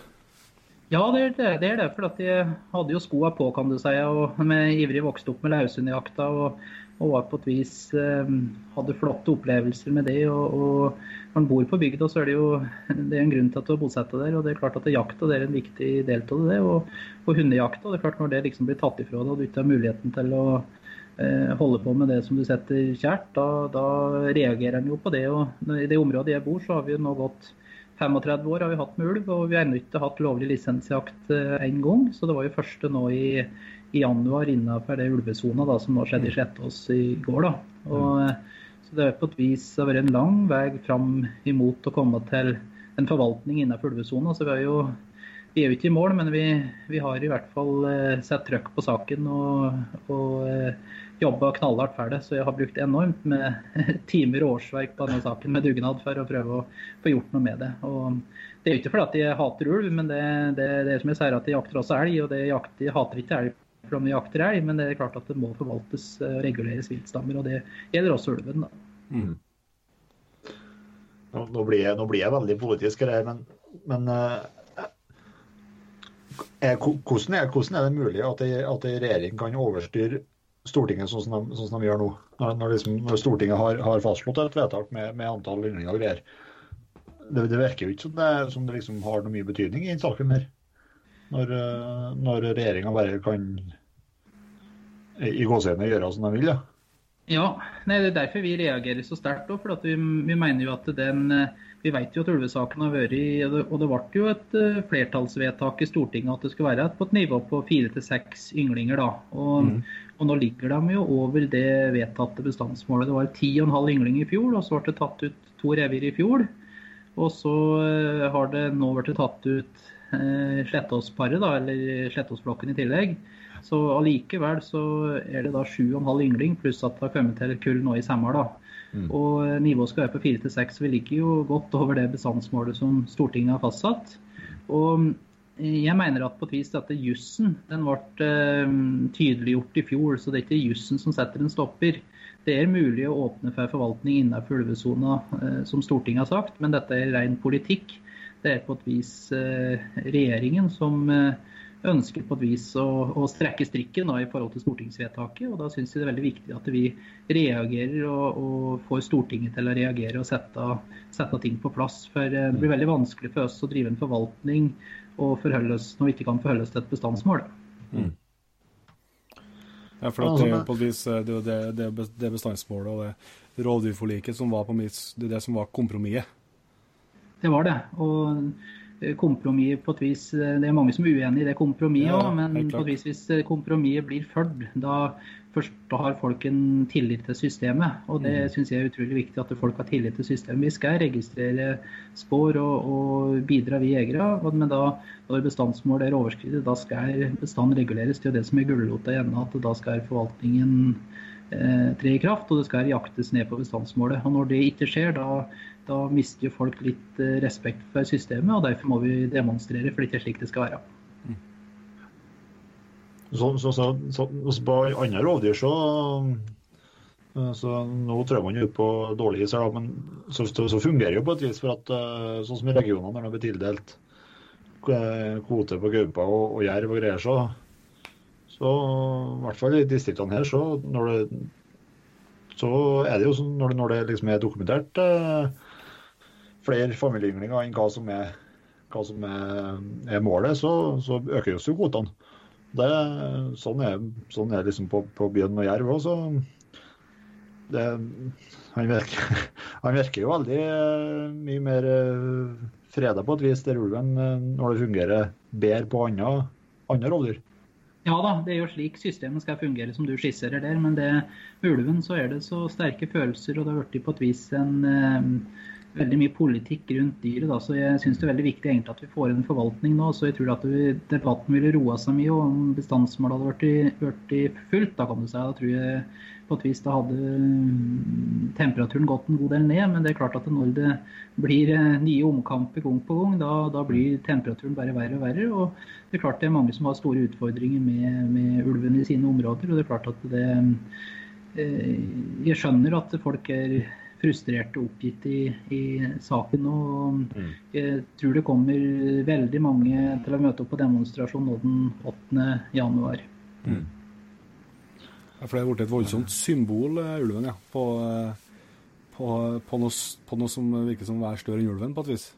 Ja, det er det. det, er det for jeg hadde jo skoa på, kan du si. og med ivrig vokste opp med Laushundjakta Og, og, var på et vis eh, Hadde flotte opplevelser med det. Og, og når man bor på bygda, så er det jo [laughs] det er en grunn til at du har bosatt deg der. Og det er klart at jakta er en viktig del av det. Og, og hundejakta. Det er klart når det liksom blir tatt ifra deg, og du ikke har muligheten til å eh, holde på med det som du setter kjært, da, da reagerer en jo på det. Og i det området jeg bor, så har vi jo nå gått 35 år har vi hatt med ulv, og vi har ennå ikke hatt lovlig lisensjakt én eh, gang. Så det var jo første nå i, i januar innenfor det ulvesona da, som nå skjedde i. Slettås i går. da. Og, mm. eh, så det har på et vis vært en lang vei fram imot å komme til en forvaltning innenfor ulvesona. Så vi, jo, vi, er jo ikke i mål, men vi, vi har i hvert fall eh, sett trøkk på saken. og, og jobba knallhardt for det, så jeg har brukt enormt med [laughs] timer og årsverk på denne saken med dugnad for å prøve å få gjort noe med det. Og det er jo ikke fordi at jeg hater ulv, men det, det, det er som jeg sier at jeg jakter også elg. Og det jakter, jeg hater ikke elg fordi vi jakter elg, men det er klart at det må forvaltes og reguleres viltstammer. Og det gjelder også ulven. da. Mm. Nå, blir jeg, nå, blir jeg, veldig politisk her, men, men er, hvordan, er, hvordan, er, det mulig at en regjering kan overstyre Stortinget sånn som de, sånn som de gjør nå. Når, liksom, når Stortinget har, har, fastslått et vedtak med, med antall ynglinger og greier. Det, det, virker jo ikke som det, som det liksom har noe mye betydning i den saken her. Når, eh, når regjeringa bare kan i gåsehendene gjøre som de vil. Ja. Ja, nei, Det er derfor vi reagerer så sterkt. For vi, vi, mener jo at den eh, Vi vet jo at ulvesaken har vært og det, og det ble jo et uh, flertallsvedtak i Stortinget at det skulle være på et nivå på fire til seks ynglinger. da. Og, mm. Og, nå ligger de jo over det vedtatte bestandsmålet. Det var ti og en halv yngling i fjor, og så ble det tatt ut to revir i fjor. Og så uh, har det nå blitt tatt ut eh, Slettåsparet, eller Slettåsflokken i tillegg. Så allikevel så er det da 7,5 yngling, pluss at det har kommet til kull nå i sommer. Mm. Og eh, nivået skal være på 4 6. Vi ligger jo godt over det bestandsmålet som Stortinget har fastsatt. Og eh, jeg mener at på et vis dette jussen den ble uh, tydeliggjort i fjor, så det er ikke jussen som setter en stopper. det er mulig å åpne for forvaltning innenfor ulvesona, eh, som Stortinget har sagt, men dette er ren politikk. Det er på et vis eh, regjeringen som ønsker på et vis å, å strekke strikken da, i forhold til stortingsvedtaket. og Da syns jeg det er veldig viktig at vi reagerer og, og får Stortinget til å reagere og sette, sette, ting på plass. For Det blir veldig vanskelig for oss å drive en forvaltning og forholde oss, når vi ikke kan forholde oss til et bestandsmål. Mm. Ja, for det er på et vis det, det, det, det bestandsmålet og det rovdyrforliket som var på mitt, det, det som var kompromisset. Det var det. og kompromiss på et vis Det er mange som er uenig i det kompromisset ja, men på et vis hvis kompromisset blir fulgt, da, først har folk en tillit til systemet. Og det mm. syns jeg er utrolig viktig at folk har tillit til systemet. Vi skal registrere spår og, og bidra, vi jegere. Men da, når bestandsmålet er overskredet, da skal bestanden reguleres. Er det som er gulrota i enden, at da skal forvaltningen eh, tre i kraft, og det skal jaktes ned på bestandsmålet. Og Når det ikke skjer, da da mister jo folk litt eh, respekt for systemet, og derfor må vi demonstrere, for det er slik det skal være. Mm. Så, så, så, så, på andre rovdyr så, eh, så Nå trør man jo på dårlig is, men så, fungerer det jo på et vis. for at eh, Sånn som i regionene når det blir tildelt kvote på gaupe og, og jerv og greier, så, så i hvert fall i distriktene her, så, når det, så er det jo sånn når det, når det liksom er dokumentert eh, flere familieynglinger enn hva som er, hva som er, er målet, så, så øker jo kvotene. Det, sånn, er, sånn er liksom på, på bjørn og jerv òg, han, virker, [laughs] han virker jo veldig eh, mye mer eh, freda på et vis, der ulven, eh, når det fungerer bedre på andre, andre rovdyr. Ja da, det er jo slik systemet skal fungere som du skisserer der. Men det, med ulven så er det så sterke følelser, og det har blitt på et vis en veldig mye politikk rundt dyret. Så jeg syns det er veldig viktig egentlig at vi får en forvaltning nå. Så jeg tror at vi, debatten ville roa seg mye om bestandsmålet hadde blitt fullt. Da kan du si. Da tror jeg på et vis da hadde mm, temperaturen gått en god del ned. Men det er klart at når det blir eh, nye omkamper gang på gang, da, da blir temperaturen bare verre og verre. Og det er klart det er mange som har store utfordringer med, med ulven i sine områder. Og det er klart at det eh, Jeg skjønner at folk er frustrerte og oppgitt i, i saken. og mm. Jeg tror det kommer veldig mange til å møte opp på demonstrasjon nå den 8. januar. Mm. Ja, for det er blitt et voldsomt symbol, eh, ulven, ja. På, eh, på, på, noe, på, noe, som virker som er større enn ulven, på et vis.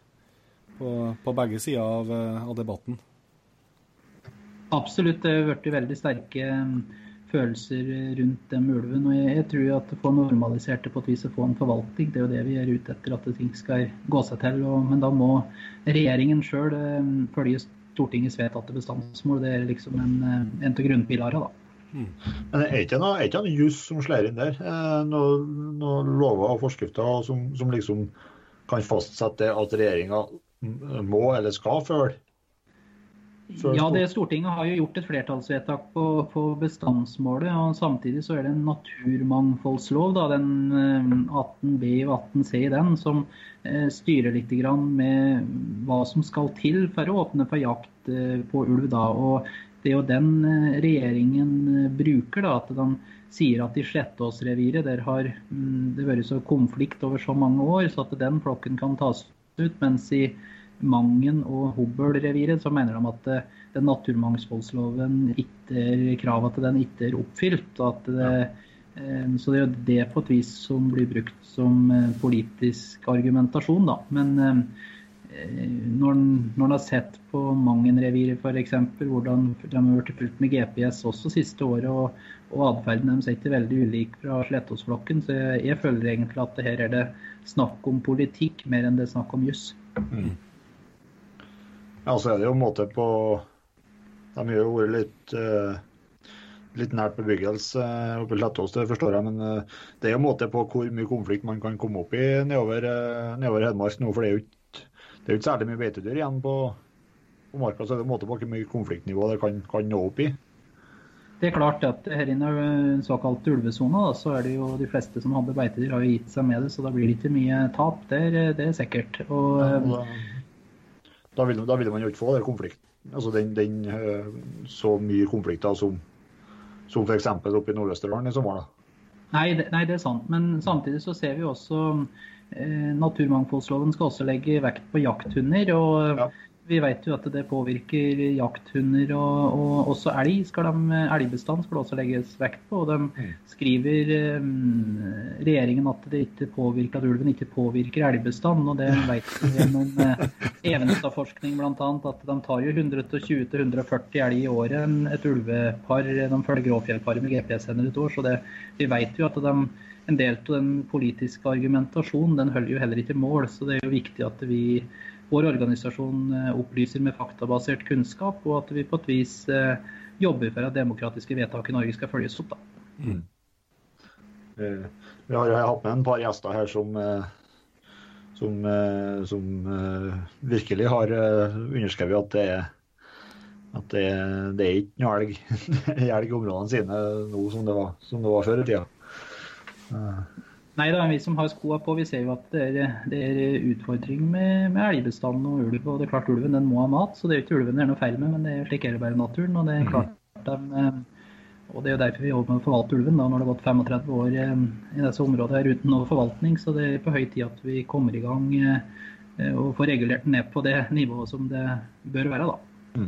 På, på begge sider av, eh, av, debatten. Absolutt. Det har blitt veldig sterke følelser rundt den ulven. Og jeg, jeg tror at få normalisert det på et vis og få en forvaltning, det er jo det vi er ute etter, at ting skal gå seg til. Og, men da må regjeringen sjøl eh, følge Stortingets vedtatte bestandsmål. Det er liksom en, eh, en av grunnpilarene, da. Mm. Men er ikke noe, er ikke noe juss som slår inn der? Eh, noen noe lover og forskrifter som, som liksom kan fastsette at regjeringa må eller skal følge ja, det Stortinget har jo gjort et flertallsvedtak på, på, bestandsmålet. og Samtidig så er det en naturmangfoldslov, da, den 18b eh, og 18c i den, som eh, styrer litt med hva som skal til for å åpne for jakt eh, på ulv. Da. Og Det er jo den eh, regjeringen eh, bruker. da, at de sier at i Slettåsreviret der har mm, det vært så konflikt over så mange år, så at den flokken kan tas ut. mens i Mangen og Hobøl-reviret, så mener de at eh, den naturmangfoldsloven ikke er til den ikke er oppfylt. Det, eh, så det er jo det på et vis som blir brukt som eh, politisk argumentasjon. Da. Men når en har sett på Mangen-reviret f.eks., hvordan de har blitt fulgt med GPS også siste året, og, og atferden deres er ikke veldig ulik fra Slettåsflokken, så jeg, jeg, føler egentlig at det her er det snakk om politikk mer enn det er snakk om juss. Mm. Ja, så er det jo en måte på De har jo vært litt, uh, litt nært bebyggelse uh, oppe i Lettås, det forstår jeg. Men uh, det er jo en måte på hvor mye konflikt man kan komme opp i nedover, nedover Hedmark nå. For det er jo ikke, det er ikke særlig mye beitedyr igjen på, på marka. Så er det en måte på hvor mye konfliktnivå det kan, kan nå opp i. Det er klart at her inne i såkalt ulvesone, så er det jo de fleste som hadde beitedyr, har jo gitt seg med det. Så da blir det ikke mye tap. Det er, det er sikkert. Og, ja, da ville, da man jo ikke få konflikt, altså den, den, eh, så mye konflikter som, som f.eks. oppe i Nord-Østerdalen i sommer. Nei nei, det er sant. Men samtidig så ser vi også eh, Naturmangfoldsloven skal også legge vekt på jakthunder. og Ja. Vi vet jo at det påvirker jakthunder og, og også elg. Skal de, elgbestand skal det også legges vekt på. og De skriver um, regjeringen at det ikke påvirker at ulven ikke påvirker elgbestand. og Det vet vi gjennom uh, Evenstad-forskning bl.a. at de tar jo 120-140 elg i året et ulvepar. De følger Gråfjellparet med GPS-sender et år. så det, vi vet jo at de, en del av den politiske argumentasjonen den holder jo heller ikke mål. Så det er jo viktig at vi vår organisasjon eh, opplyser med faktabasert kunnskap, og at vi på et vis eh, jobber for at demokratiske vedtak i Norge skal følges opp. Da. Eh, Vi har jo hatt med en par gjester her som, som, som virkelig har underskrevet at det er at det, det er ikke noe elg, [laughs] elg i områdene sine nå som det var, som det var før i tida. Nei da, vi som har skoa på, vi ser jo at det er, det er utfordring med, med elgbestanden og ulv. Og det er klart ulven den må ha mat, så det er jo ikke ulven det er noe feil med, men det er slik er det bare i naturen. Og det er klart de, eh, og det er jo derfor vi jobber med å forvalte ulven, da, når det har gått 35 år eh, i disse områdene her uten noe forvaltning. Så det er på høy tid at vi kommer i gang eh, og får regulert den ned på det nivået som det bør være. da.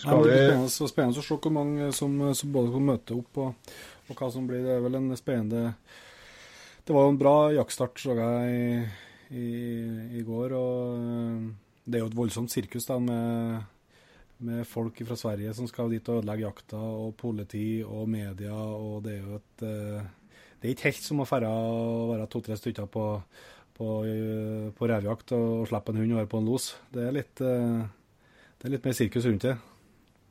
Ja, Skal men det blir spennende, så spennende å se hvor mange som, som både kan møte opp, og, og hva som blir. Det er vel en spennende Det var jo en bra jaktstart, så jeg, i, i, går. Og øh, det er jo et voldsomt sirkus da, med, med folk fra Sverige som skal dit og ødelegge jakta, og politi og media, og det er jo et øh, Det er ikke helt som å ferde og være to-tre stykker på, på, øh, på revjakt og slippe en hund og være på en los. Det er litt, det er litt mer sirkus rundt det.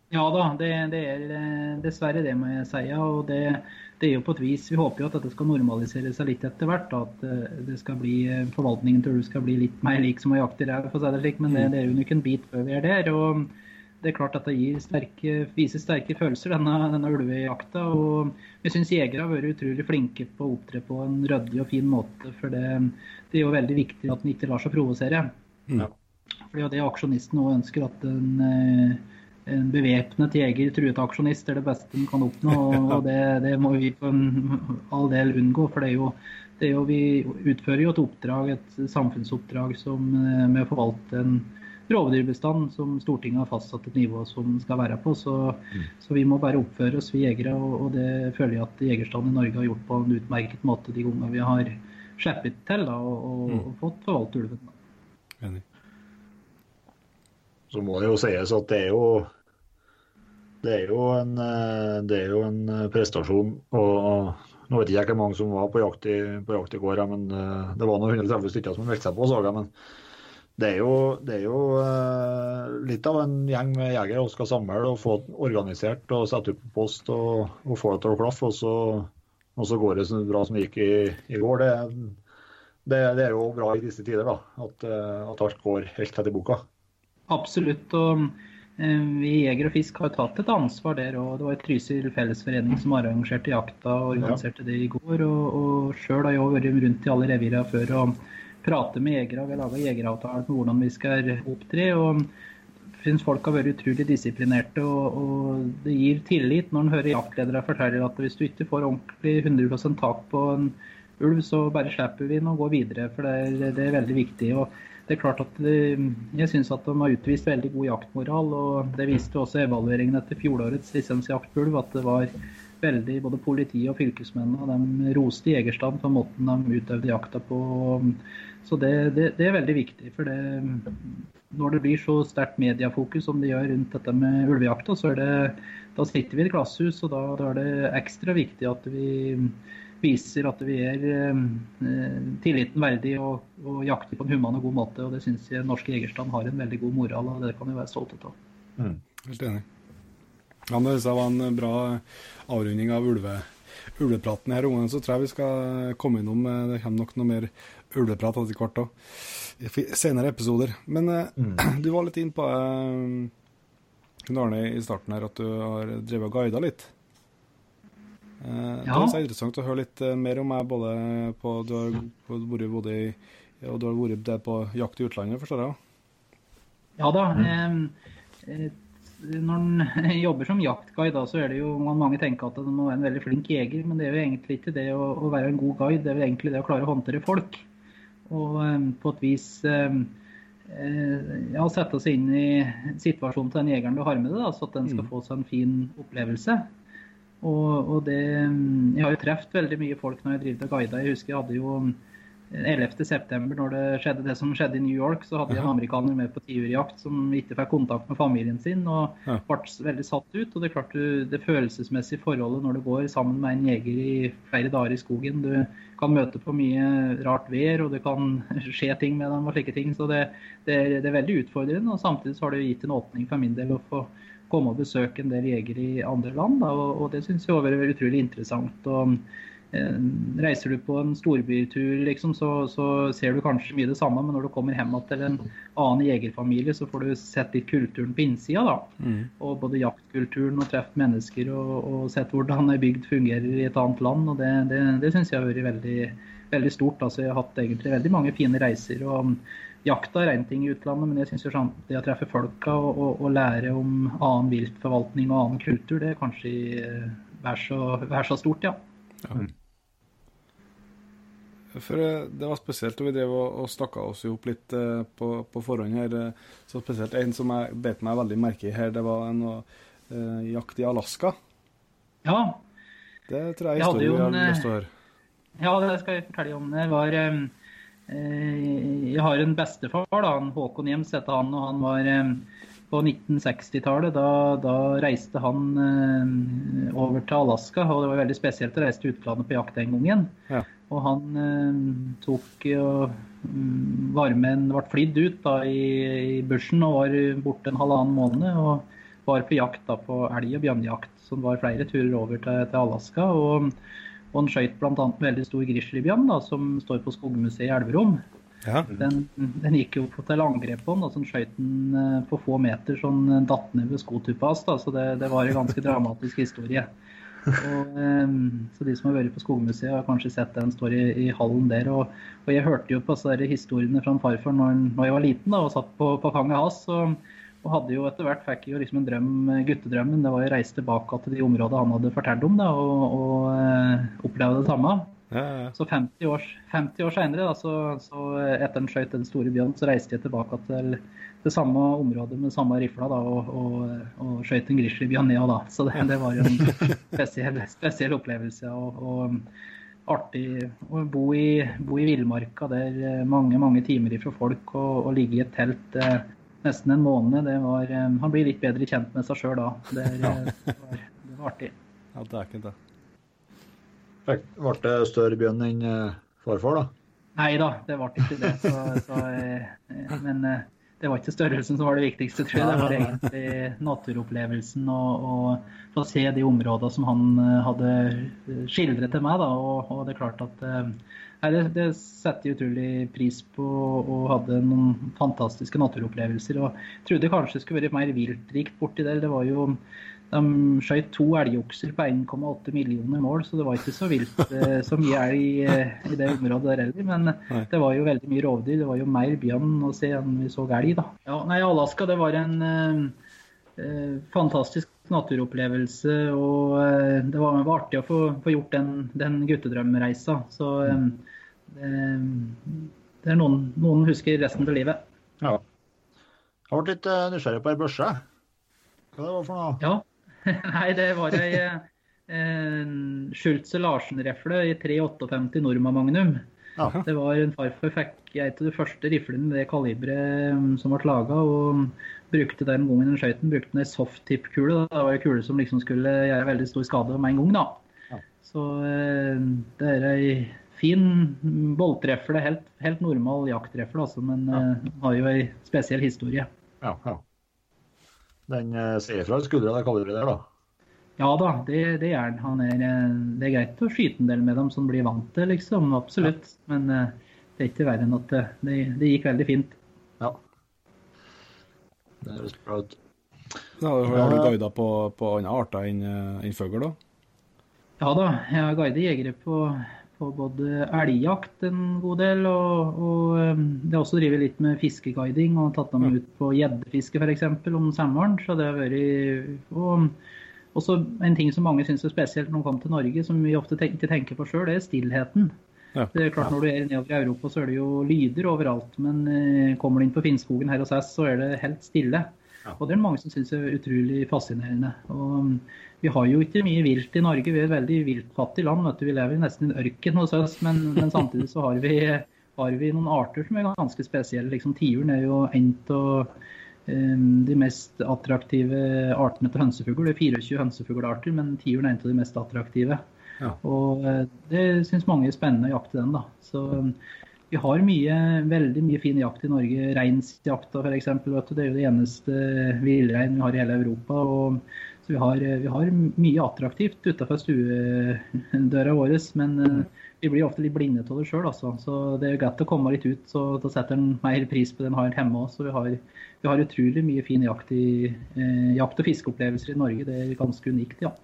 Ja da, det, det er eh, dessverre det, må jeg si. og det, det er jo på et vis, Vi håper jo at dette skal normalisere seg litt etter hvert. At eh, det skal bli, eh, forvaltningen til ulv skal bli litt mer lik som å jakte rev. for å si det slik, Men det, det er jo nok en bit før vi er der. og det er klart at det gir sterke, viser sterke følelser, denne, denne ulvejakta. og Vi syns jegere har vært utrolig flinke på å opptre på en ryddig og fin måte. For det, det er jo veldig viktig at en ikke lar seg provosere. Ja. For det er jo det aksjonisten nå ønsker, at en, eh, en bevæpnet jeger truet aksjonist er det beste en kan oppnå. og- [laughs] det, det må vi på en all del unngå. For det er jo, det er jo vi utfører jo et oppdrag, et samfunnsoppdrag som, eh, med å forvalte en rovdyrbestand som Stortinget har fastsatt et nivå som skal være på. Så, så vi må bare oppføre oss, vi jegere. Og, og det føler jeg at jegerstanden i Norge har gjort på en utmerket måte de gangene vi har skjeppet til da, og, og, og fått forvalte ulven. Da. Så må det jo sies at det er jo det er jo en, eh, er jo en eh, prestasjon. og Nå vet jeg ikke hvor mange som var på jakt i, på jakt i går, men eh, det var noen 130 stykker som meldte seg på. Så men det er jo, det er jo litt av en gjeng med jegere som skal samle og få organisert og sette ut på post og, og få det til å klaffe. Og og så går det så bra som det gikk i, i går. Det, det, det er jo bra i disse tider, da, at, at alt går helt etter boka. Absolutt. og Vi i Jeger og Fisk har tatt et ansvar der. og Det var Trysil fellesforening som arrangerte jakta og organiserte det i går. og, og Sjøl har jeg vært rundt i alle revirene før og pratet med jegere. Vi har laga jegeravtaler på hvordan vi skal opptre. og synes folk har vært utrolig disiplinerte, og, og det gir tillit når en hører jaktledere fortelle at hvis du ikke får ordentlig 100 tak på en ulv, så bare slipper vi den og går videre. For det er, det er veldig viktig. og det er klart at det, Jeg syns at de har utvist veldig god jaktmoral. og Det viste også evalueringen etter fjorårets lisensjakt på ulv, at det var veldig både politiet og fylkesmennene de roste jegerstand for måten de utøvde jakta på. Så det, det, det er veldig viktig. for det, Når det blir så sterkt mediefokus som det gjør rundt dette med ulvejakta, så er det, da sitter vi i et glasshus, og da, da er det ekstra viktig at vi viser at vi er eh, tilliten verdig og, og jakter på en human og god måte. og Det syns jeg norsk jegerstand har en veldig god moral, og det kan vi være stolte av. Helt enig. Ja, men det var en bra avrunding av ulve, ulvepraten her, Ungene, så tror jeg vi skal komme innom eh, Det kommer nok noe mer ulveprat etter hvert òg, i senere episoder. Men eh, [clears throat] du var litt inn på eh, Arne i starten her, at du har drevet og guida litt. Eh, Det er interessant å høre litt eh, mer om meg, både på Du har vært både i og du har vært der på jakt i utlandet, forstår jeg? Ja da. Mm. eh, når en [laughs] jobber som jaktguide, så er det jo mange tenker at en må være en veldig flink jeger, men det er jo egentlig ikke det å, å være en god guide. Det er jo egentlig det å klare å håndtere folk. Og på et vis ja, sette seg inn i situasjonen til den jegeren du har med deg, så at den skal få seg en fin opplevelse. Og, og det, jeg har jo truffet veldig mye folk når jeg driver og guider. Jeg husker jeg hadde jo 11.9, når det skjedde det som skjedde i New York, så hadde jeg en amerikaner med på tiurjakt som ikke fikk kontakt med familien sin og ble veldig satt ut. Og det er klart du, det følelsesmessige forholdet når du går sammen med en jeger i flere dager i skogen. Du kan møte på mye rart vær, og det kan [laughs] skje ting med dem og slike ting. Så det, det, det er veldig utfordrende. Og samtidig så har det gitt en åpning for min del å få komme og besøke en del jegere i andre land. Da, og, og det syns jeg var utrolig interessant. og eh, Reiser du på en storbytur, liksom, så, så ser du kanskje mye det samme, men når du kommer hjem til en annen jegerfamilie, så får du sett litt kulturen på innsida. da. Og både jaktkulturen og truffet mennesker og, og sett hvordan ei bygd fungerer i et annet land. og Det, det, det syns jeg har vært veldig, veldig stort. altså Jeg har hatt egentlig veldig mange fine reiser. og Jakta er én ting i utlandet, men jeg syns det å treffe folka og, og, og lære om annen viltforvaltning og annen kultur, det er kanskje eh, vær så, vær så stort, ja. For eh, det var spesielt, og vi drev og, og snakka oss jo opp litt eh, på, på forhånd her. Så spesielt en som jeg bet meg veldig merke i her, det var en eh, jakt i Alaska. Ja, Det tror jeg er Jeg hadde historie jo vi har lyst til å høre. Ja, det skal jeg fortelle om. Det var eh, Jeg har en bestefar, da, han Håkon Jems heter han, og han var eh, på 1960-tallet. Da, da reiste han eh, over til Alaska, og det var veldig spesielt å reise til utlandet på jakt den gangen. Ja. Og han eh, tok og mm, var med en, ble flydd ut da, i, i bushen og var borte en halvannen måned. og var på jakt da, på elg- og bjørnejakt, som var flere turer over til, til Alaska. og og han skøyt bl.a. en veldig stor grizzlybjørn som står på Skogmuseet i Elverum. Ja. Den, den gikk jo på til angrep på den, og så skøyt den eh, på få meter så eh, datt ned ved skotuppa hans. Så det, det var en ganske dramatisk historie. Og, eh, så De som har vært på Skogmuseet, har kanskje sett den står i, i hallen der. Og, og Jeg hørte jo på disse historiene fra farfar når, når jeg var liten da, og satt på, på fanget hans. Og, hadde jo etter hvert fikk jo liksom en drøm, guttedrømmen. Det var å reise tilbake til de områdene han hadde fortalt om, da, og, og eh, oppleve det samme. Ja, ja. Så 50 år, 50 år senere, da, så, så etter han skjøt den store bjørnen, så reiste jeg tilbake til det samme området med samme rifla da, og, og, og skjøt en grizzlybjørn ned. Da. Så det, det var jo en spesiell, spesiell opplevelse. Og, og artig å bo i, bo i villmarka der eh, mange mange timer ifra folk og, og ligge i et telt eh, nesten en måned. Det var, eh, han blir litt bedre kjent med seg sjøl da. Det, er, [laughs] eh, det, var, det var artig. ja det er ikke det. Ble det større bjørn enn eh, farfar, da? Nei da, det ble ikke det. Så, så, men det var ikke størrelsen som var det viktigste, tror jeg. Det var egentlig naturopplevelsen og, og få se de områdene som han hadde skildret til meg. Da. Og, og det er klart at det, det setter jeg utrolig pris på og hadde noen fantastiske naturopplevelser. Og trodde kanskje det skulle være mer viltrikt borti der. Det var jo de skjøt to elgokser på 1,8 millioner mål, så det var ikke så vilt [laughs] eh, så mye elg eh, i det området der heller. Men det var jo veldig mye rovdyr. Det var jo mer bjørn å se enn vi så elg, da. Ja, nei, Alaska det var en eh, eh, fantastisk naturopplevelse, og eh, det var, var artig å få, få gjort den, den guttedrømreisa. Så eh, det, det er noen, noen husker resten av livet. Ja. Jeg ble litt eh, nysgjerrig på ei børse. Hva det var for noe? Ja. [laughs] Nei, det var ei eh, Schultze Larsen-refle i 358 Norma Magnum. Ja. Det var en farfar fikk ei av de første riflene med det kaliberet um, som ble laga. Og brukte den gangen den skøyten, brukte den ei soft-tip-kule. Det var ei kule som liksom skulle gjøre veldig stor skade med en gang. da. Ja. Så eh, det er ei fin boltrefle, helt, helt normal jakttrefle, altså, men eh, har jo ei spesiell historie. Ja, ja. Den uh, ser fra skuldra, det kaliberet der, da. Ja da, det, det er han. er, eh, det er greit å skyte en del med dem som blir vant til, liksom. Absolutt. Men uh, det er ikke verre enn at det, det, det gikk veldig fint. Ja. Det høres bra ut. Ja, har du guida på, på andre arter enn en fugl, da? Ja da, jeg har guidet jegere på, på både elgjakt en god del, og, og eh, det har også drevet litt med fiskeguiding og tatt dem ut på gjeddefiske f.eks. om sommeren. Så det har vært og, også en ting som mange syns er spesielt når de kommer til Norge, som vi ofte tenk, ikke tenker på sjøl, det er stillheten. Ja. Det er klart Når du er nedover i Europa, så er det jo lyder overalt. Men eh, kommer du inn på Finnskogen her hos oss, så er det helt stille. Og det er det mange som syns er utrolig fascinerende. Og mm, vi har jo ikke mye vilt i Norge. Vi er et veldig viltfattig land. Vi lever nesten i en ørken hos oss, men, men samtidig så har vi, har vi noen arter som er ganske spesielle. Liksom Tiuren er jo en av um, de mest attraktive artene til hønsefugl. Det er 24 hønsefuglarter, men tiuren er en av de mest attraktive. Ja. Og eh, det syns mange er spennende å jakte den. da. Så um, vi har mye, veldig mye fin jakt i Norge. Reinsjakta f.eks. Det er jo det eneste villrein vi har i hele Europa. Og, så vi har, vi har mye attraktivt utenfor stuedøra vår. Men eh, vi blir ofte litt blinde av det sjøl. Altså. Så det er greit å komme litt ut. Så da setter en mer pris på det en har hjemme òg. Så vi har, vi har utrolig mye fin jakt, i, eh, jakt- og fiskeopplevelser i Norge. Det er ganske unikt, ja.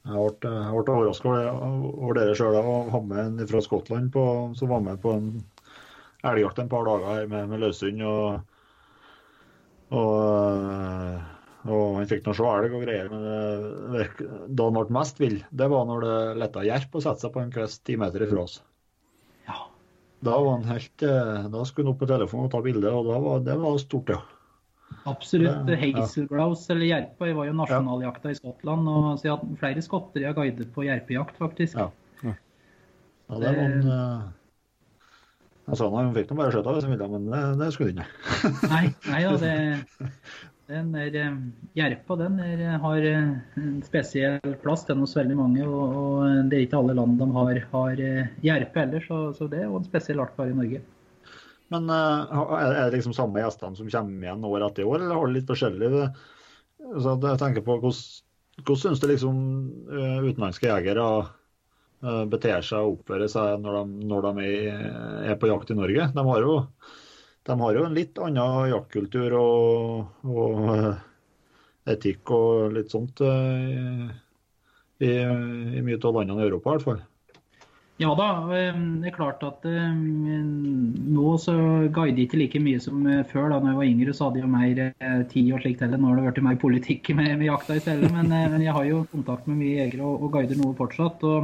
Jeg ble, jeg ble overraska over, dere sjøl og hadde med en fra Skottland på, som var med på en elgjakt en par dager her med, med løshund. Og, og, og han fikk nå se elg og greier, men det, da han ble mest vill, det var når det letta jerp å sette seg på en kvist ti meter ifra oss. Ja. Da var han helt, eh, da skulle han opp på telefonen og ta bilde, og var, det var stort, ja. Absolutt. Ja, ja. Hazelgrouse eller jerpa var jo nasjonaljakta i Skottland. og så jeg flere skotter har guidet på jerpejakt, faktisk. Ja. Ja, det var en, Uh, sa han fikk nå bare skjøtta hvis han ville, men det, det skulle han ikke. Nei, nei da, det, [laughs] den er, eh, Jerpa den er, har eh, en spesiell plass den hos veldig mange. Og, og det er ikke alle land de har, har eh, jerpe heller, så, så det er jo en spesiell art bare i Norge. Men eh, er det liksom samme gjestene som kommer igjen år etter år, eller har det litt forskjellig? Så jeg tenker på Hvordan, hvordan syns du liksom eh, utenlandske jegere eh, beter seg og oppfører seg når de, når de er, på jakt i Norge? De har jo, de har jo en litt annen jaktkultur og, og etikk og litt sånt i, i mye av landene i Europa, i hvert fall. Ja da, eh, det er klart at eh, nå så guider jeg ikke like mye som eh, før. da når jeg var yngre så hadde jeg jo mer eh, tid og slikt heller. Nå har det blitt mer politikk [laughs] med, med jakta i stedet. Men, eh, men jeg har jo kontakt med mye jegere og, og guider noe fortsatt. og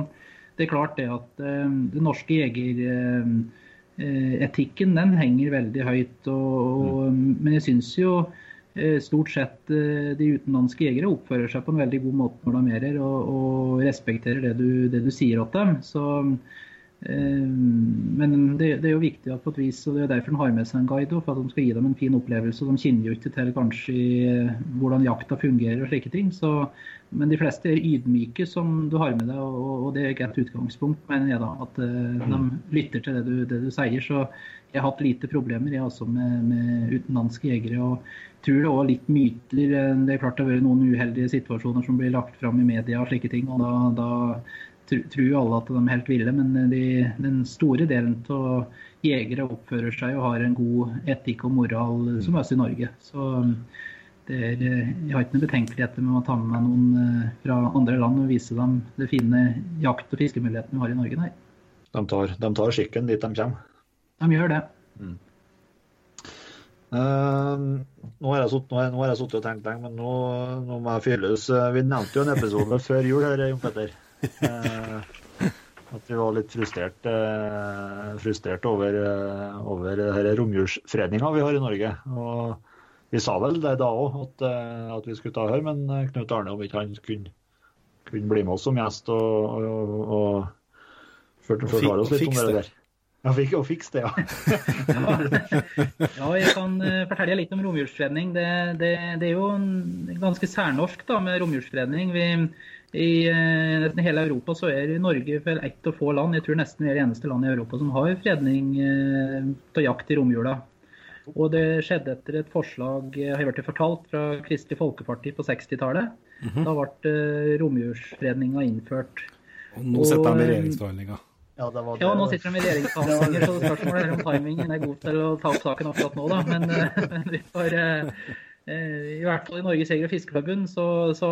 det er klart det at eh, den norske jegeretikken den henger veldig høyt. Og, og, Men jeg syns jo stort sett eh, de utenlandske jegere oppfører seg på en veldig god måte når de merer, og, og respekterer det du, det du sier til dem. Så, eh, men det, det er jo viktig at på et vis, og det er derfor de har med seg en guide, for at de skal gi dem en fin opplevelse. De kjenner jo ikke til kanskje eh, hvordan jakta fungerer og slike ting. Så, men de fleste er ydmyke som du har med deg, og, og det er ikke et utgangspunkt, mener jeg da. At eh, de lytter til det du, det du sier. Så jeg har hatt lite problemer jeg også med, med utenlandske jegere. og tror det er litt myter. Det er klart det har vært noen uheldige situasjoner som blir lagt fram i media og slike ting. og Da, da tror jo alle at de er helt ville, men de, den store delen av jegere oppfører seg og har en god etikk og moral som oss i Norge. Så det er, jeg har ikke noen betenkeligheter med å ta med meg noen eh, fra andre land og vise dem det fine jakt- og fiskemulighetene vi har i Norge. Nei, De tar, de tar skikken dit de kommer. de gjør det. Mm. sutt- nå har jeg- sittet og tenkt lenge, men nå, nå må jeg fylles. Eh, Vi nevnte jo en episode før jul her, Jon Petter. Eh, at vi var litt frustrert, eh, frustrert over, eh, over romjulsfredninga vi har i Norge. Og vi sa vel det da òg, at, at vi skulle ta her, men Knut Arne om ikke han kunne, kunne bli med oss som gjest og, og, og, og forklare oss litt om det der. Ja, fikk, og fikse det, ja. Ja, jeg kan fortelle litt om romjulsfredning. Det, det, det er jo en ganske særnorsk da, med romjulsfredning. Vi, I eh, nesten hele Europa så er Norge vel ett av få land, jeg tror nesten vi er det eneste landet i Europa som har fredning eh, av jakt i romjula. Og det skjedde etter et forslag eh, har jeg blitt fortalt, fra Kristelig Folkeparti på 60-tallet. Da ble eh, romjulsfredninga innført. Og nå sitter de i eh, regjeringsforhandlinger. Ja, det var Ja, nå sitter de i regjeringsforhandlinger, så spørsmålet er om timingen er god til å ta opp saken akkurat nå, da. Men, eh, men [laughs] vi får eh, eh, I hvert fall i Norges Jeger- og Fiskerforbund så, så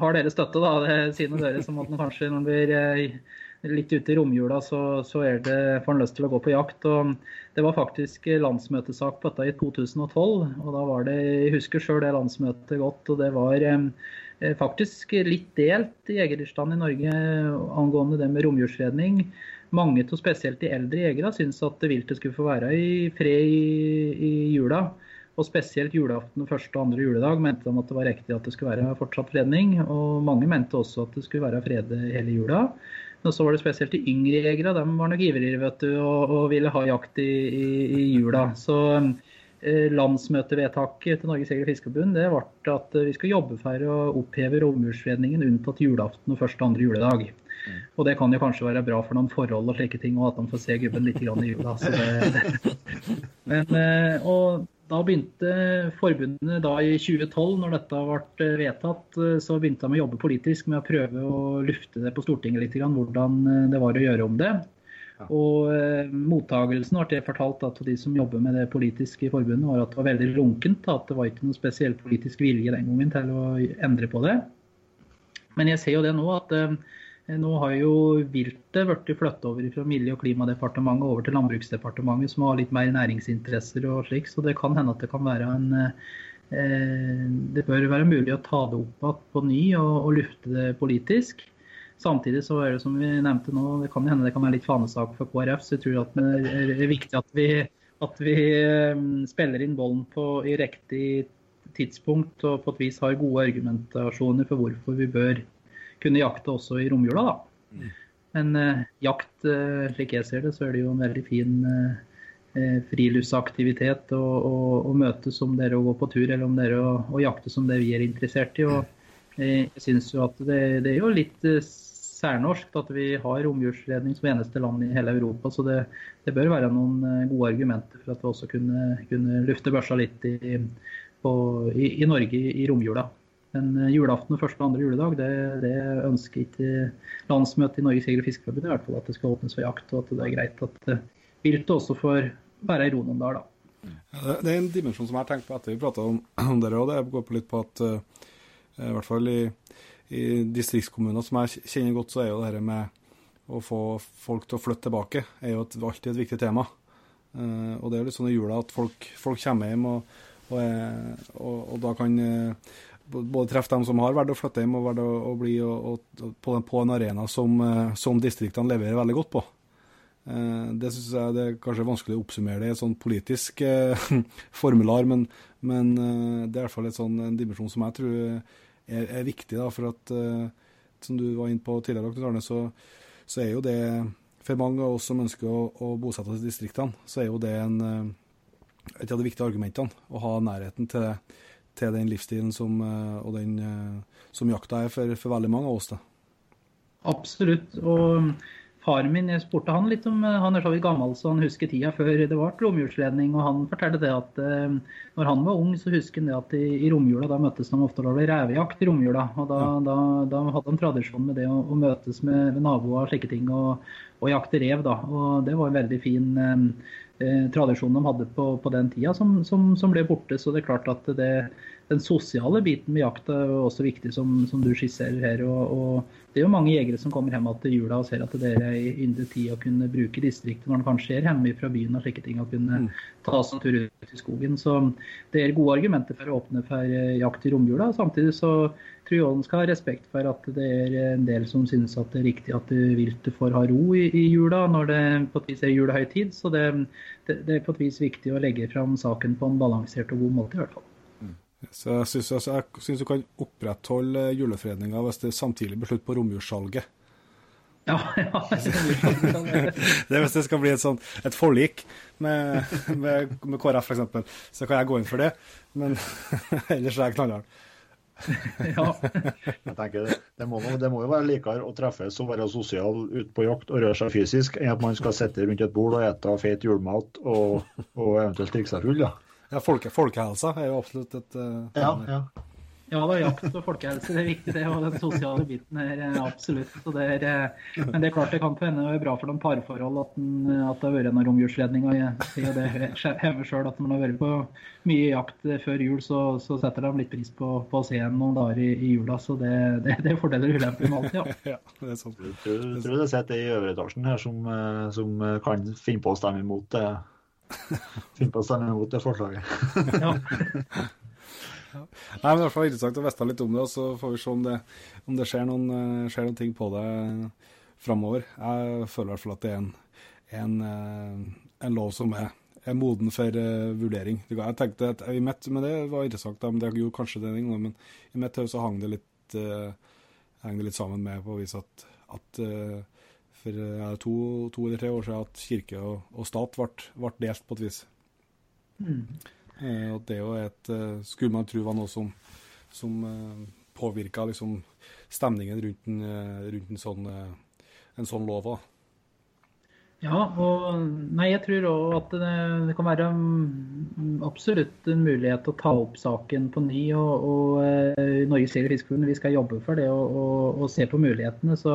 har dere støtte, da. Det sier noe dere som at kanskje når man blir, eh, litt ute i romjula, så, så det, får en lyst til å gå på jakt. og Det var faktisk landsmøtesak på dette i 2012. og da var det, Jeg husker sjøl det landsmøtet godt. og Det var eh, faktisk litt delt i jegerstanden i Norge angående det med romjulsredning. Mange av spesielt de eldre jegere syns at viltet skulle få være i fred i, i jula. Og spesielt julaften første og andre juledag mente de at det var riktig at det skulle være fortsatt fredning. Og mange mente også at det skulle være fred hele jula. Men så var det spesielt de yngre jegere. De var nok ivrigere vet du, og, og, ville ha jakt i, i, i jula. Så eh, landsmøtevedtaket til Norges Jeger- og Fiskerforbund det ble at vi skal jobbe for å oppheve rovmurfredningen unntatt julaften og første og andre juledag. Og det kan jo kanskje være bra for noen forhold og slike ting, og at de får se gubben litt i jula. Det, det. [laughs] Men, eh, og da begynte forbundet da i 2012, når dette ble vedtatt, så begynte de å jobbe politisk med å prøve å lufte det på Stortinget litt, hvordan det var å gjøre om det. Og eh, Mottagelsen ble fortalt at de som jobber med det politiske i forbundet, var at det var veldig lunkent. At det var ikke noe spesiell politisk vilje den gangen til å endre på det. Men jeg ser jo det nå at eh, nå har jo viltet blitt flyttet over fra Miljø- og klimadepartementet over til Landbruksdepartementet, som har litt mer næringsinteresser og slik. Så det kan hende at det kan være en eh, Det bør være mulig å ta det opp igjen på ny og, og, lufte det politisk. Samtidig så er det som vi nevnte nå, det kan hende det kan være litt fanesak for KrF. Så jeg tror at det er viktig at vi, at vi eh, spiller inn bollen på, i riktig tidspunkt og på et vis har gode argumentasjoner for hvorfor vi bør kunne jakte også i romjula. da. Mm. Men eh, jakt, eh, slik jeg ser det, så er det jo en veldig fin eh, eh friluftsaktivitet å, å, å, møtes om dere å gå på tur, eller om dere å, å jakte som det vi er interessert i. og eh, Jeg synes jo at det, det, er jo litt eh, særnorsk at vi har romjulsredning som eneste land i hele Europa. Så det, det bør være noen gode argumenter for at vi også kunne, kunne lufte børsa litt i, på, i, i Norge i, i romjula. Men eh, julaften og første og andre juledag, det, det ønsker ikke landsmøtet i Norges Jeger- og Fiskerforbund i hvert fall at det skal åpnes for jakt, og at det er greit at eh, viltet også får være i ro noen dager. da. Det er en dimensjon som jeg har tenkt på etter vi prata [clears throat] om, dere, og det går på litt på at uh, i hvert fall i, i, distriktskommuner som jeg kjenner godt, så er jo det dette med å få folk til å flytte tilbake er jo et, alltid et viktig tema. Og det er jo litt sånn i jula at folk, folk kommer hjem, og, og, og, og da kan både treffe dem som har vært å flytte hjem, og vært å, bli og, og, på, på, en arena som, eh, som, distriktene leverer veldig godt på. Eh, det syns jeg det er kanskje vanskelig å oppsummere det i et sånn politisk eh, [laughs] formular, men, men det er i hvert fall sånn, en dimensjon som jeg tror er, er viktig. Da, for at, som du var inne på tidligere, Arne, så, så, er jo det for mange av oss som ønsker å, å bosette oss i distriktene, så er jo det en, et av de viktige argumentene. Å ha nærheten til til den livsstilen som, eh, og den, eh, som jakta er for, for, veldig mange av oss. Da. Absolutt. og Faren min, jeg spurte han litt om Han er så vidt gammel så han husker tida før det ble romjulsledning. og Han fortalte det at eh, når han var ung, så husker han det at i, i romjula da møttes de ofte og det revejakt i romjula. og Da, ja. da, da hadde han tradisjon med det å, å møtes med, med, naboer og slike ting og, og jakte rev. da, og Det var en veldig fin eh, tradisjon de hadde på, på den tida, som, som, som, ble borte. Så det er klart at det, den sosiale biten med jakt er også viktig, som, som du skisserer her. Og, og, det er jo mange jegere som kommer hjem til jula og ser at det er ei yndig tid å kunne bruke distriktet når en kanskje er hjemme fra byen og slike ting, og kunne mm. ta seg en tur ut i skogen. Så det er gode argumenter for å åpne for eh, jakt i romjula. Samtidig så tror jeg en skal ha respekt for at det er en del som synes at det er riktig at viltet får ha ro i, i jula når det på et vis er julehøytid. Så det, det, det, er på et vis viktig å legge fram saken på en balansert og god måte, i hvert fall. Så jeg syns, altså, jeg syns du kan opprettholde julefredninga hvis det samtidig blir slutt på romjulssalget. Ja, [laughs] ja. det er [laughs] hvis det skal bli et, sånt, et forlik med, med, med KrF f.eks., så kan jeg gå inn for det. Men [laughs] ellers er jeg knallhard. [laughs] ja. jeg tenker det, det, må, det, må, jo være likere å treffes og være sosial ute på jakt og røre seg fysisk, enn at man skal sitte rundt et bord og ete feit julemat og, og eventuelt drikke seg full. Ja. Ja, folke, folkehelsa er jo absolutt et uh, Ja, ja. Ja da, jakt og folkehelse det er viktig, det. Og den sosiale biten er eh, absolutt. Så det er, eh, men det er klart det kan hende det er bra for noen parforhold at, den, at det har vært en romjulsledning. Og jeg det hever sjøl at man har vært på mye jakt før jul, så, så setter de litt pris på, på å se en noen dager i, i jula. Så det, det, det er fordeler og ulemper med alt, ja. [laughs] ja, det er sant. Jeg tror, jeg tror det sitter ei i øvre etasjen her som, eh, som kan finne på å stemme imot det. [laughs] Finne på å stemme imot det forslaget. ja. [laughs] Nei, men Det er i hvert fall interessant å vite litt om det, og så får vi se om det, om det skjer, noen, eh, skjer, noen, ting på det framover. Jeg føler i hvert fall at det er en, en, eh, en lov som er, er moden for uh, vurdering. Jeg tenkte at i mitt, men Det var interessant, men det gjorde kanskje det en men i mitt hode hang det litt, uh, hang det litt sammen med på å vise at, at uh, for uh, to, to, eller tre år siden at kirke og, og stat ble, ble, delt på et vis. Mm. Eh, og det jo et, eh, skulle man tro var noe som, som eh, påvirka liksom, stemningen rundt en, rundt en, sånn, en sånn lov. Da. Ja, og nei, jeg tror òg at det, det, kan være mm, absolutt en mulighet å ta opp saken på ny. Og, og uh, Norges Jeger- og Fiskerforbund vi skal jobbe for det og, og, og, se på mulighetene. Så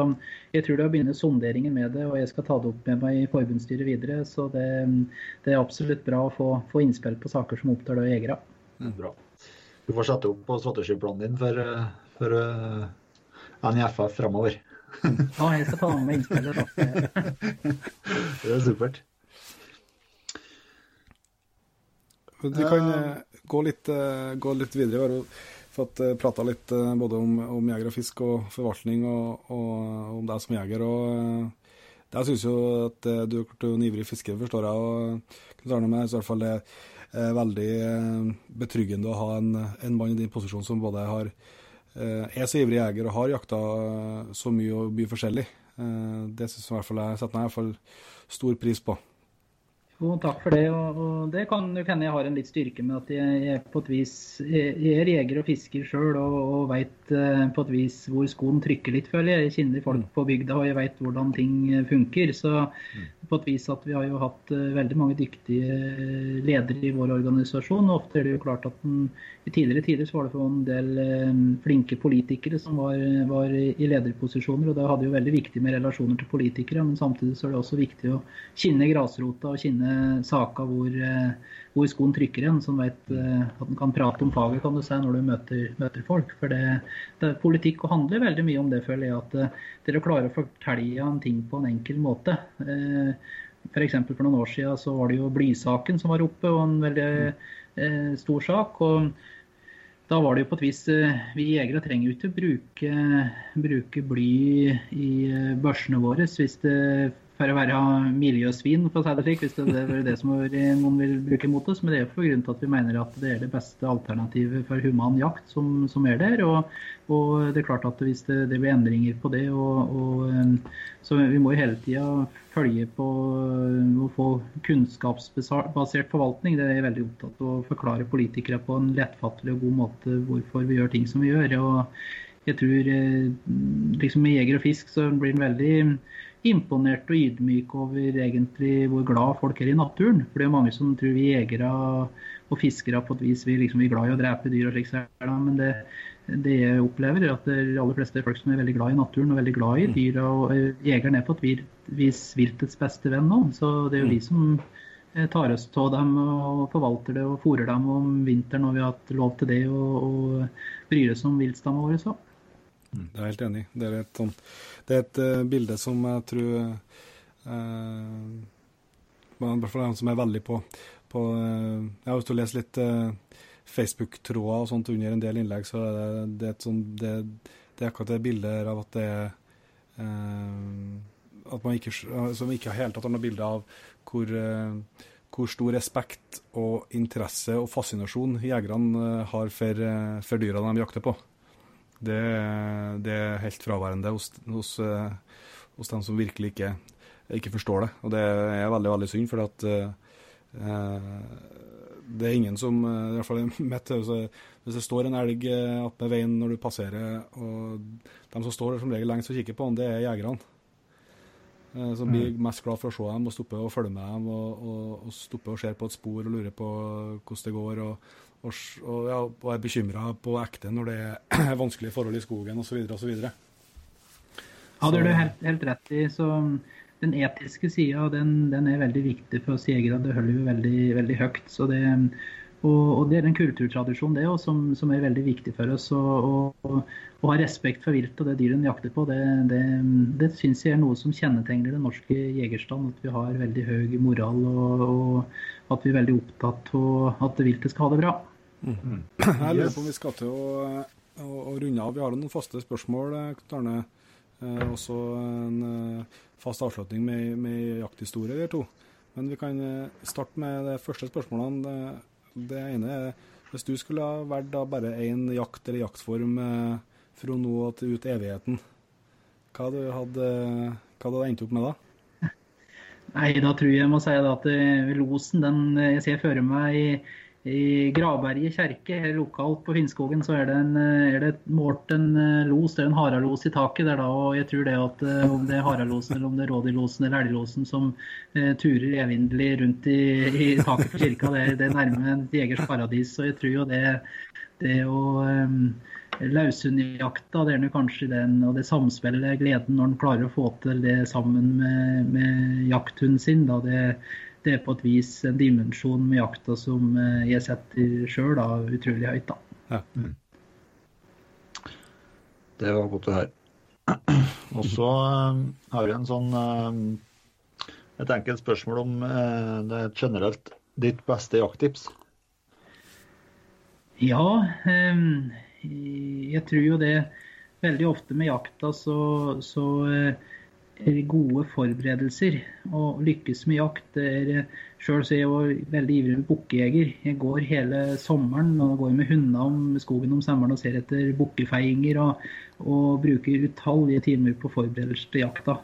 jeg tror det å begynne sonderingen med det, og jeg skal ta det opp med meg i forbundsstyret videre. Så det, det er absolutt bra å få, få, innspill på saker som opptar det jegere. Mm, bra. Du får sette opp på strategiplanen din for, for uh, NIFF framover. [laughs] Ja, jeg skal ta med innspillet. [laughs] det er supert. Du kan uh, gå, litt, uh, gå, litt, videre. Vi har fått uh, prata litt både om, om, jeger og fisk og forvaltning, og, og om deg som jeger. og Jeg syns jo at du er en ivrig fisker, forstår jeg. og Knut Arne, i hvert fall det er veldig betryggende å ha en, en mann i din posisjon som både har Eh, jeg er så ivrig jeger og har jakta så mye og mye forskjellig. Eh, det syns jeg i hvert fall jeg setter meg i hvert fall stor pris på. Jo, takk for det. Og, og det kan jo hende jeg har en litt styrke med at jeg, jeg på et vis jeg er jeger og fisker sjøl og, og veit uh, på et vis hvor skoen trykker litt, føler jeg. Jeg kjenner folk på bygda og jeg veit hvordan ting funker. Så mm. på et vis at vi har jo hatt uh, veldig mange dyktige ledere i vår organisasjon. og Ofte er det jo klart at den, i tidligere tider så var det for en del flinke politikere som var, var, i lederposisjoner. og Da hadde jo veldig viktig med relasjoner til politikere, men samtidig så er det også viktig å kjenne grasrota og kjenne saker hvor, eh, hvor, skoen trykker en, som vet eh, at en kan prate om faget kan du si, når du møter, møter folk. For det, det, Politikk og handler veldig mye om det, føler jeg. At eh, dere klarer å fortelle en ting på en enkel måte. F.eks. For, for noen år siden så var det jo blysaken som var oppe, og en veldig eh, stor sak. og da var det jo på et vis Vi jegere trenger jo ikke bruke, bruke bly i børsene våre hvis det for å være miljøsvin, for å si det slik, hvis det er det som noen vil bruke mot oss. Men det er for grunn til at vi mener at det er det beste alternativet for human jakt som, som er der. Og, og, det er klart at hvis det, det blir endringer på det, og, og, så vi må jo hele tida følge på å få kunnskapsbasert forvaltning. Det er jeg veldig opptatt av å forklare politikere på en lettfattelig og god måte hvorfor vi gjør ting som vi gjør. og jeg tror eh, liksom Med jeger og fisk så blir en veldig imponert og ydmyk over egentlig hvor glad folk er i naturen. For det er mange som tror vi jegere og fiskere på et vis vi, liksom, er glad i å drepe dyr og slik. Men det, det jeg opplever, er at de aller fleste er folk som er veldig glad i naturen og veldig glad i mm. dyr. Og eh, jegeren er på et vis viltets beste venn nå. Så det er jo vi mm. som eh, tar oss av dem og forvalter det og fôrer dem om vinteren når vi har hatt lov til det, og, og bryr oss om viltstammene våre. Så. Mm. Jeg er helt enig. Det er et, sånt, det er et uh, bilde som jeg tror uh, I hvert fall som er veldig på, på uh, Jeg har også lest litt uh, Facebook-tråder og sånt under en del innlegg, så det, det, er, sånt, det, det er akkurat det bildet av at det er At man ikke, som ikke har helt tatt noe bilde av hvor hvor stor respekt og interesse og fascinasjon jegerne har for, for dyra de jakter på. Det, det er helt fraværende hos, hos, eh, hos, dem som virkelig ikke, ikke, forstår det. Og det er veldig veldig synd, for at uh, det er ingen som i hvert fall [laughs] mitt, Hvis det står en elg attmed veien når du passerer, og de som står der som regel lengst og kikker på den, det er jegerne. Som blir mm. mest glad for å se dem og stoppe og følge med dem og, og, og stoppe og ser på et spor og lurer på hvordan det går. og og, og, ja, og er bekymra på ekte når det er [clears throat] vanskelige forhold i skogen osv. osv. Ja, det har du helt, helt rett i. Så den etiske sida, den, den er veldig viktig for oss jegere. Det holder vi veldig, veldig høyt. Så det, og, og det er en kulturtradisjon det også, som, som er veldig viktig for oss. Og ha respekt for viltet og det dyret en jakter på, det, det, det syns jeg er noe som kjennetegner den norske jegerstand. At vi har veldig høy moral, og, og at vi er veldig opptatt av at viltet skal ha det bra. Jeg lurer på om vi skal til å, å, å runde av. Vi har noen faste spørsmål, eh, Arne. Eh, også en eh, fast avslutning med, med jakthistorie, eller to. Men vi kan eh, starte med de første spørsmålene. Det, det ene er hvis du skulle ha valgt bare én jakt eller jaktform eh, fra nå og til ut evigheten, hva du hadde hva du hadde endt opp med da? Nei, da tror jeg jeg må si det at losen, den jeg ser for meg i, Gravberget kjerke, lokalt på Finnskogen, så er det, en, eh, er det målt en eh, los, det er en haralos i taket der da, og jeg tror det at eh, om det er haralosen eller om det er rådyrlosen eller elglosen som eh, turer evinnelig rundt i, i taket på kirka, det, det er nærme en jegers paradis, så jeg tror jo det, det å um, Laushundjakta det er kanskje den, og det samspillet, gleden når en klarer å få til det sammen med, med jakthunden sin. Da, det, det er på et vis en dimensjon med jakta som eh, jeg setter sjøl utrolig høyt. da. Det var godt å høre. [clears throat] Og så eh, har vi en sånn eh, et enkelt spørsmål om det er generelt ditt beste jakttips. Ja, ehm, jeg tror jo det veldig ofte med jakta så, så eh, er gode forberedelser. og lykkes med jakt det er Sjøl er jeg veldig ivrig med bukkejeger. Jeg går hele sommeren og går med hundene om skogen om sommeren og ser etter bukkefeiinger. Og, og bruker utallige timer på forberedelser til jakta.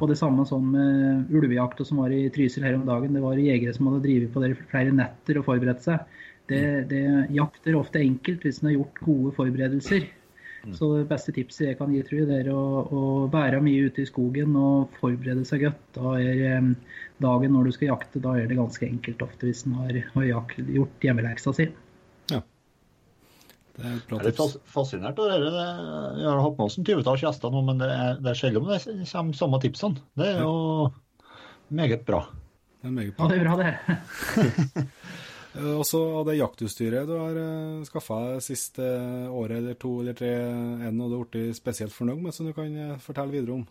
Og det samme sånn med ulvejakta som var i Trysil her om dagen. Det var jegere som hadde drevet på det i flere netter og forberedt seg. Det, det, jakt er ofte enkelt hvis en har gjort gode forberedelser. Så det beste tipset jeg kan gi, tror jeg, det er å, å bære mye ute i skogen og forberede seg godt. Da er eh, dagen når du skal jakte, da er det ganske enkelt ofte hvis en har, har jakt, gjort hjemmeleksa si. Det er bra Jeg er litt fascinert av det. det- Jeg har hatt med oss en tyvetalls gjester nå, men det er, det er sjelden det kommer samme tipsene. Det er jo meget bra. Det er meget Ja, det er bra, det. [laughs] [laughs] Eh, Også av det jaktutstyret du har uh, skaffa siste året eller to eller tre, er det noe du har blitt spesielt fornøyd med, som du kan eh, fortelle videre om?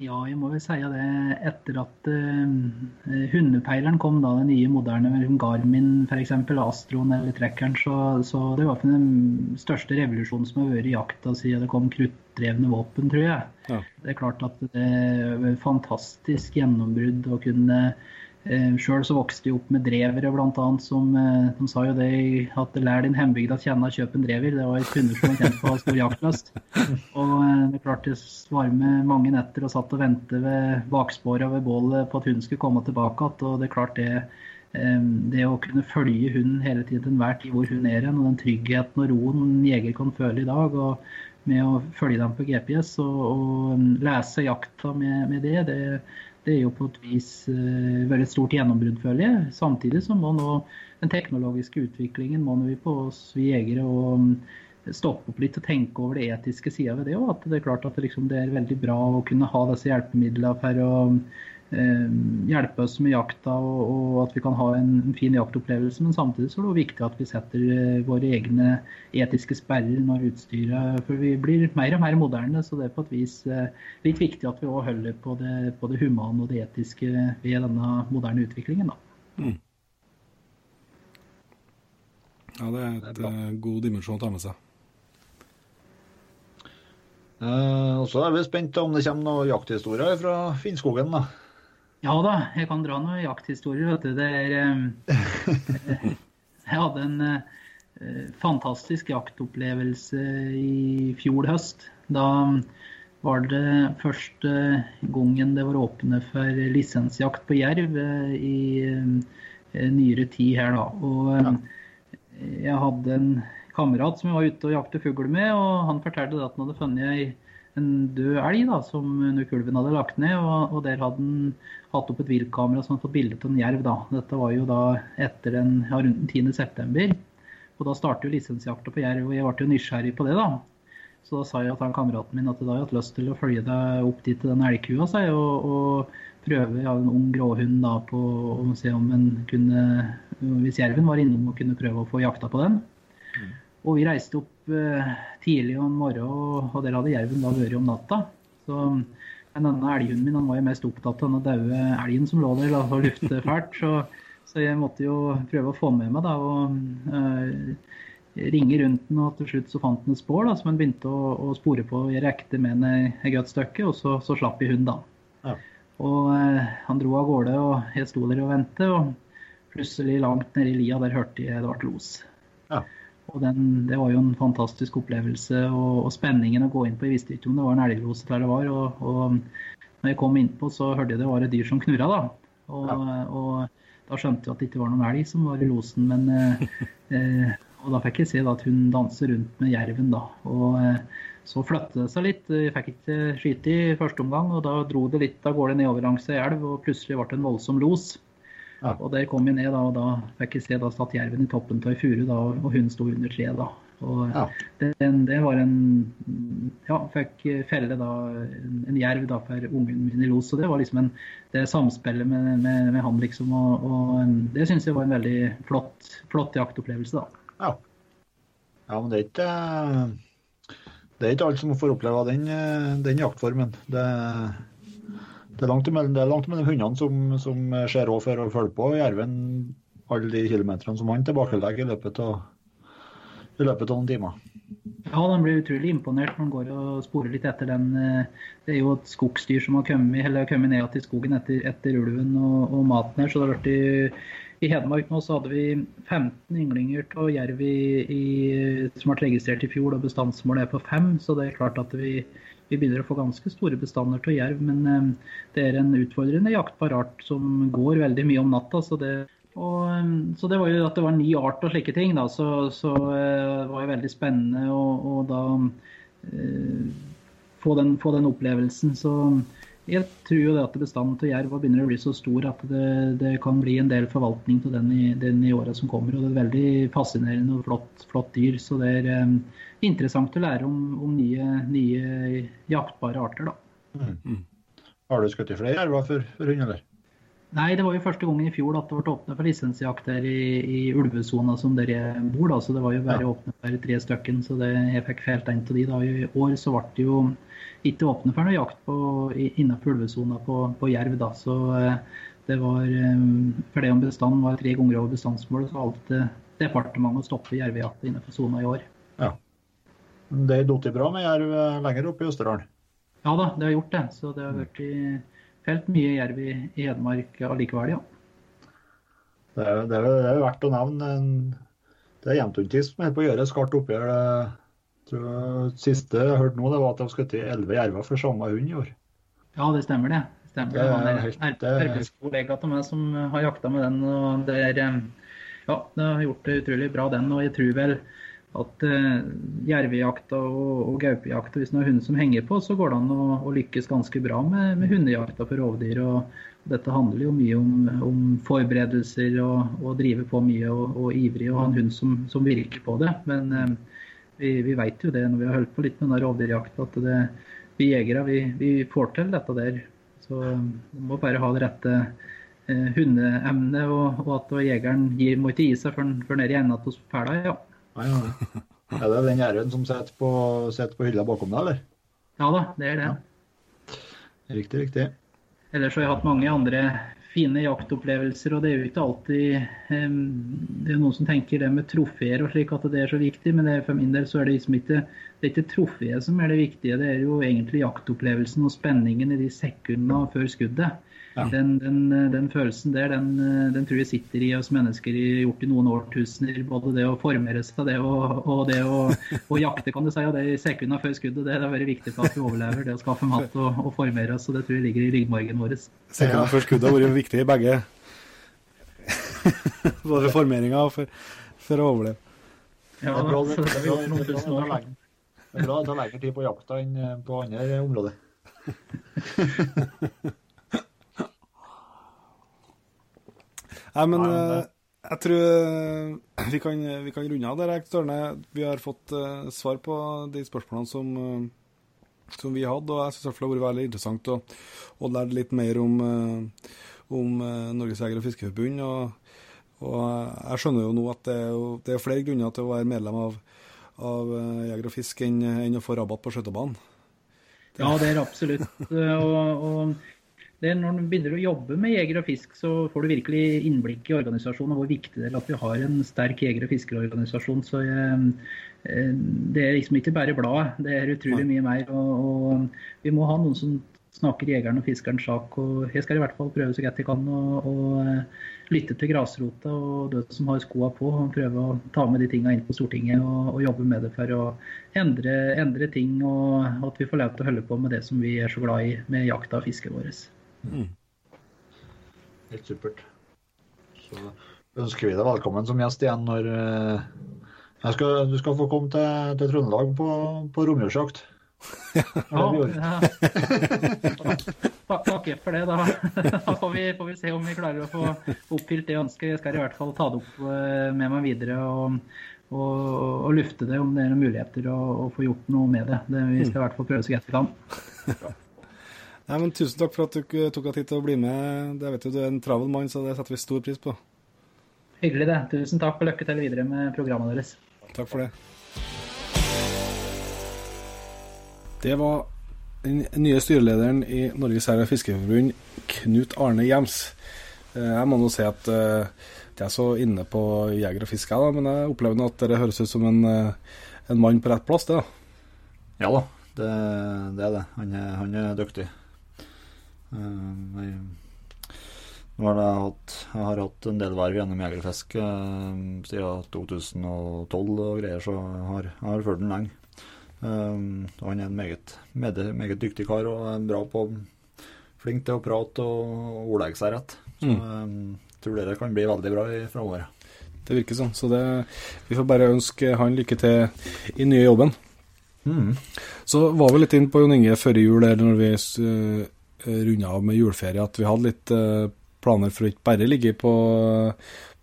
Ja, jeg må vel si det etter at uh, hundepeileren kom, da, den nye moderne med Garmin f.eks., Astroen eller Trekkeren, så, så det var den største revolusjonen som har vært i jakta siden det kom kruttdrevne våpen, tror jeg. Ja. Det er klart at det er fantastisk gjennombrudd å kunne Eh, Sjøl så vokste jeg opp med drevere, bl.a. som eh, de sa jo det at lær din hjembygd å kjenne kjøp en drever. Det var hunder som var kjent på stor jaktlyst. Og eh, det er klart jeg var med mange netter og satt og ventet ved bakspåret ved bålet på at hunden skulle komme tilbake igjen. Og det er klart det, eh, det å kunne følge hunden hele tiden til enhver tid hvor hun er hen, og den tryggheten og roen en jeger kan føle i dag. og med å følge dem på GPS og, og mm, lese jakta med, med det, det, det er jo på et vis uh, veldig stort gjennombrudd, føler jeg. Samtidig så må nå den teknologiske utviklingen må nå vi på oss vi jegere og mm, stoppe opp litt og tenke over det etiske sida ved det. Og at det er klart at det, liksom, det er veldig bra å kunne ha disse hjelpemidlene for å eh, hjelpe oss med jakta, og, og at vi kan ha en, en fin jaktopplevelse. Men samtidig så er det viktig at vi setter eh, våre egne etiske sperrer når utstyret For vi blir mer og mer moderne, så det er på et vis eh, litt viktig at vi òg holder på det, på det humane og det etiske ved denne moderne utviklingen. da. Ja, det er et eh, god dimensjon å ta med seg. Eh, og så er vi spent om det kommer noen jakthistorier fra Finnskogen. da. Ja da, jeg kan dra noen jakthistorier. vet du. Det er, eh, [laughs] jeg hadde en eh, fantastisk jaktopplevelse i fjor høst. Da var det første gangen det var åpne for lisensjakt på jerv eh, i eh, nyere tid her, da. Og eh, jeg hadde en kamerat som jeg var ute og jakte fugl med, og han fortalte at han hadde funnet ei en død elg da, som Nukulven kulven hadde lagt ned. Og, og der hadde han hatt opp et viltkamera som hadde fått bilde av en jerv. da. Dette var jo da etter den, ja, rundt den 10. september. Og da starter jo lisensjakta på jerv, og jeg ble jo nysgjerrig på det, da. Så da sa jeg til kameraten min at jeg hadde hatt lyst til å følge deg opp dit til den elgkua, sa jeg, og, og prøve ja, en ung gråhund da på å se om en kunne Hvis jerven var innom og kunne prøve å få jakta på den. Og vi reiste opp tidlig om morgenen, og, der hadde jerven da vært om natta. Så men denne elghunden min han var jo mest opptatt av den daue elgen som lå der og lufte fælt. Så, så jeg måtte jo prøve å få med meg da, og eh, ringe rundt den. Og til slutt så fant han et spor da, som han begynte å, å spore på. Jeg rekte med en et godt stykke, og så, så slapp jeg hunden da. Ja. Og eh, han dro av gårde, og jeg sto der og ventet. Og plutselig langt nedi lia der hørte jeg det ble los. Ja. Og den, Det var jo en fantastisk opplevelse. Og, og spenningen å gå inn på. Jeg visste ikke om det var en elglose der det var. Og, og når jeg kom innpå, så hørte jeg det var et dyr som knurra. Da. Og, og da skjønte jeg at det ikke var noen elg som var i losen. Men, eh, eh, og da fikk jeg se da, at hun danser rundt med jerven. da. Og eh, så flyttet det seg litt. Jeg fikk ikke skyte i første omgang, og da dro det litt av gårde nedover langs ei elv, og plutselig ble det en voldsom los. Ja. Og der kom jeg ned, da, og da fikk jeg se da satt jerven i toppen av ei furu, da, og hun sto under treet. da. Og Ja. det, det var en Ja, fikk felle da en, jerv da for ungen min i los. Så det var liksom en, det samspillet med, med, med han, liksom. Og, og det syns jeg var en veldig flott, flott jaktopplevelse, da. Ja. ja, men det er ikke Det er ikke alle som får oppleve den, eh, den jaktformen. Det, det, er langt mellom, det er langt mellom hundene som, som ser råd for å følge på jerven alle de kilometerne som han tilbakelegger i løpet av i løpet av noen timer. Ja, han blir utrolig imponert når han går og sporer litt etter den. eh, Det er jo et skogsdyr som har kommet, eller har kommet ned til skogen etter, etter ulven og, og maten her. så det har vært i, Hedmark nå så hadde vi 15 ynglinger av jerv i, i, som ble registrert i fjor, og bestandsmålet er på fem. Så det er klart at vi, vi begynner å få ganske store bestander av jerv. Men eh, det er en utfordrende jaktbar art som går veldig mye om natta. så det og, um, så det var jo at det var ny art og slike ting, da, så, så det var jo veldig spennende å da eh, få, den, få den opplevelsen. Så jeg tror jo det at bestanden til jerv begynner å bli så stor at det, det kan bli en del forvaltning til den i, den i åra som kommer. Og det er veldig fascinerende og flott, flott dyr. Så det er um, interessant å lære om, om nye, nye jaktbare arter, da. Har du skutt i flere jerver for, for hund, eller? Nei, det var jo første gangen i fjor at det ble åpnet for lisensjakt her i, i ulvesona som der jeg bor. da, så Det var jo bare Ja. åpnet for tre stykken, så det, jeg fikk felt en av de. da. I år så ble det jo ikke åpnet for noe jakt på, innenfor ulvesona på, på jerv. da, så eh, det var, eh, For det om bestanden var tre ganger over bestandsmålet, så valgte departementet å stoppe jervejakta innenfor sona i år. Ja. Det er datt bra med jerv eh, lenger oppe i Østerdalen. Ja da, det har gjort det. Så det har vært i, felt mye jerv i, i Hedmark allikevel, ja. Det er, det er, det er verdt å nevne. en- Det er Jevntundtis som er på å gjøre et skarpt oppgjør. Tror siste jeg hørte nå, det var at de har skutt elleve jerver for samme hund i år. Ja, det stemmer det. Det stemmer. Det er helt- en er- arbeidskollega av meg som har jakta med den. og det er, Ja, det har gjort det utrolig bra, den. Og jeg tror vel at uh, jervejakta og, og gaupejakta, hvis det er hund som henger på, så går det an å, å lykkes ganske bra med, med hundejakta for rovdyr. og dette handler jo mye om, om forberedelser og, og drive på mye og, og ivrig og ha en hund som, som virker på det. Men uh, vi, vi vet jo det når vi har holdt på litt med den rovdyrjakta, at det, vi jegere vi, vi får til dette der. Så vi må bare ha det rette uh, hundeemnet, og, og at jegeren gir, må ikke gi seg før han- er i enden av pæla. Ja. Nei, [laughs] nei. Er det den gjerden som sitter på, på hylla bakom deg, eller? ja da, det er det. Riktig, riktig. Ellers har jeg hatt mange andre fine jaktopplevelser, og det er jo ikke alltid um, Det er noen som tenker det med trofeer og slik at det er så viktig, men det, er- for min del så er det liksom ikke det er ikke trofeet som er det viktige, det er jo egentlig jaktopplevelsen og spenningen i de sekundene før skuddet. Ja. Den, den, den følelsen der, den, den tror jeg sitter i oss mennesker i gjort i noen årtusener. Både det å formere seg det og, og det å, jakte, kan du si, og det i sekundene før skuddet. Det har vært viktig for at vi overlever. Det å skaffe mat og, og formere oss. og Det tror jeg ligger i ryggmargen vår. Sekundene før skuddet har vært viktig i begge. [laughs] Både for formeringa og for, for å overleve. Ja, Det er bra det det det er det det er det lengre tid på jakta enn på andre områder. [laughs] Nei, men Nei, eh, Jeg tror eh, vi kan, vi kan runde av der, Størne. Vi har fått uh, svar på de spørsmålene som, uh, som vi hadde. Og jeg syns det har vært veldig interessant å, å lære litt mer om, uh, om Norges Jeger- og Fiskerforbund. Og, og, jeg skjønner jo nå at det er, jo, det er, flere grunner til å være medlem av, av Jeger og Fisk enn, enn å få rabatt på skøytebanen. Ja, det er absolutt. [laughs] og, og det når du begynner å jobbe med jeger og fisk, så får du virkelig innblikk i organisasjonen og hvor viktig det er at vi har en sterk jeger- og fiskerorganisasjon. Så jeg, eh, det er liksom ikke bare bladet, det er utrolig mye mer. Og, og, vi må ha noen som snakker jegeren og fiskerens sak. og Jeg skal i hvert fall prøve så godt jeg kan å lytte til grasrota og de som har skoa på. og Prøve å ta med de tinga inn på Stortinget og, og, jobbe med det for å endre, endre ting. Og at vi får lov til å holde på med det som vi er så glad i med jakta og fisket vårt. Mm. Helt supert. Så ønsker vi deg velkommen som gjest igjen når uh, skal, Du skal få komme til, til Trøndelag på, på romjulsjakt. Ja, ja. Takk for det, da. [laughs] Da får vi, får vi, se om vi klarer å få oppfylt det ønsket. Jeg skal i hvert fall ta det opp eh, med meg videre og, og, og lufte det om det er noen muligheter å, å få gjort noe med det. det vi skal i hvert fall prøve så godt vi kan. Nei, men Tusen takk for at du tok deg tid til å bli med. Det vet Du du er en travel mann, så det setter vi stor pris på. Hyggelig, det. Tusen takk, og lykke til videre med programmet deres. Takk for det. Det var den nye styrelederen i Norges Herre- og Fiskerforbund, Knut Arne Gjems. Eh, jeg må nå si at jeg eh, er så inne på jeger og fiske, men jeg opplever at det høres ut som en, eh, en mann på rett plass, det da. Ja da, det, det er det. Han er, han er dyktig. Eh, jeg, har jeg, hatt, jeg en del verv gjennom jegerfisk uh, siden 2012 og greier, så jeg har, jeg har fulgt den lenge. Um, han er en meget, meget, dyktig kar og er bra på flink til å prate og ordlegge seg rett. Så mm. um, tror det kan bli veldig bra framover. Det virker sånn. Så det, vi får bare ønske han lykke til i nye jobben. Mm. Så var vi litt inn på Jon Inge før jul, der når vi Eh, av med juleferie at vi hadde litt uh, planer for å ikke bare ligge på,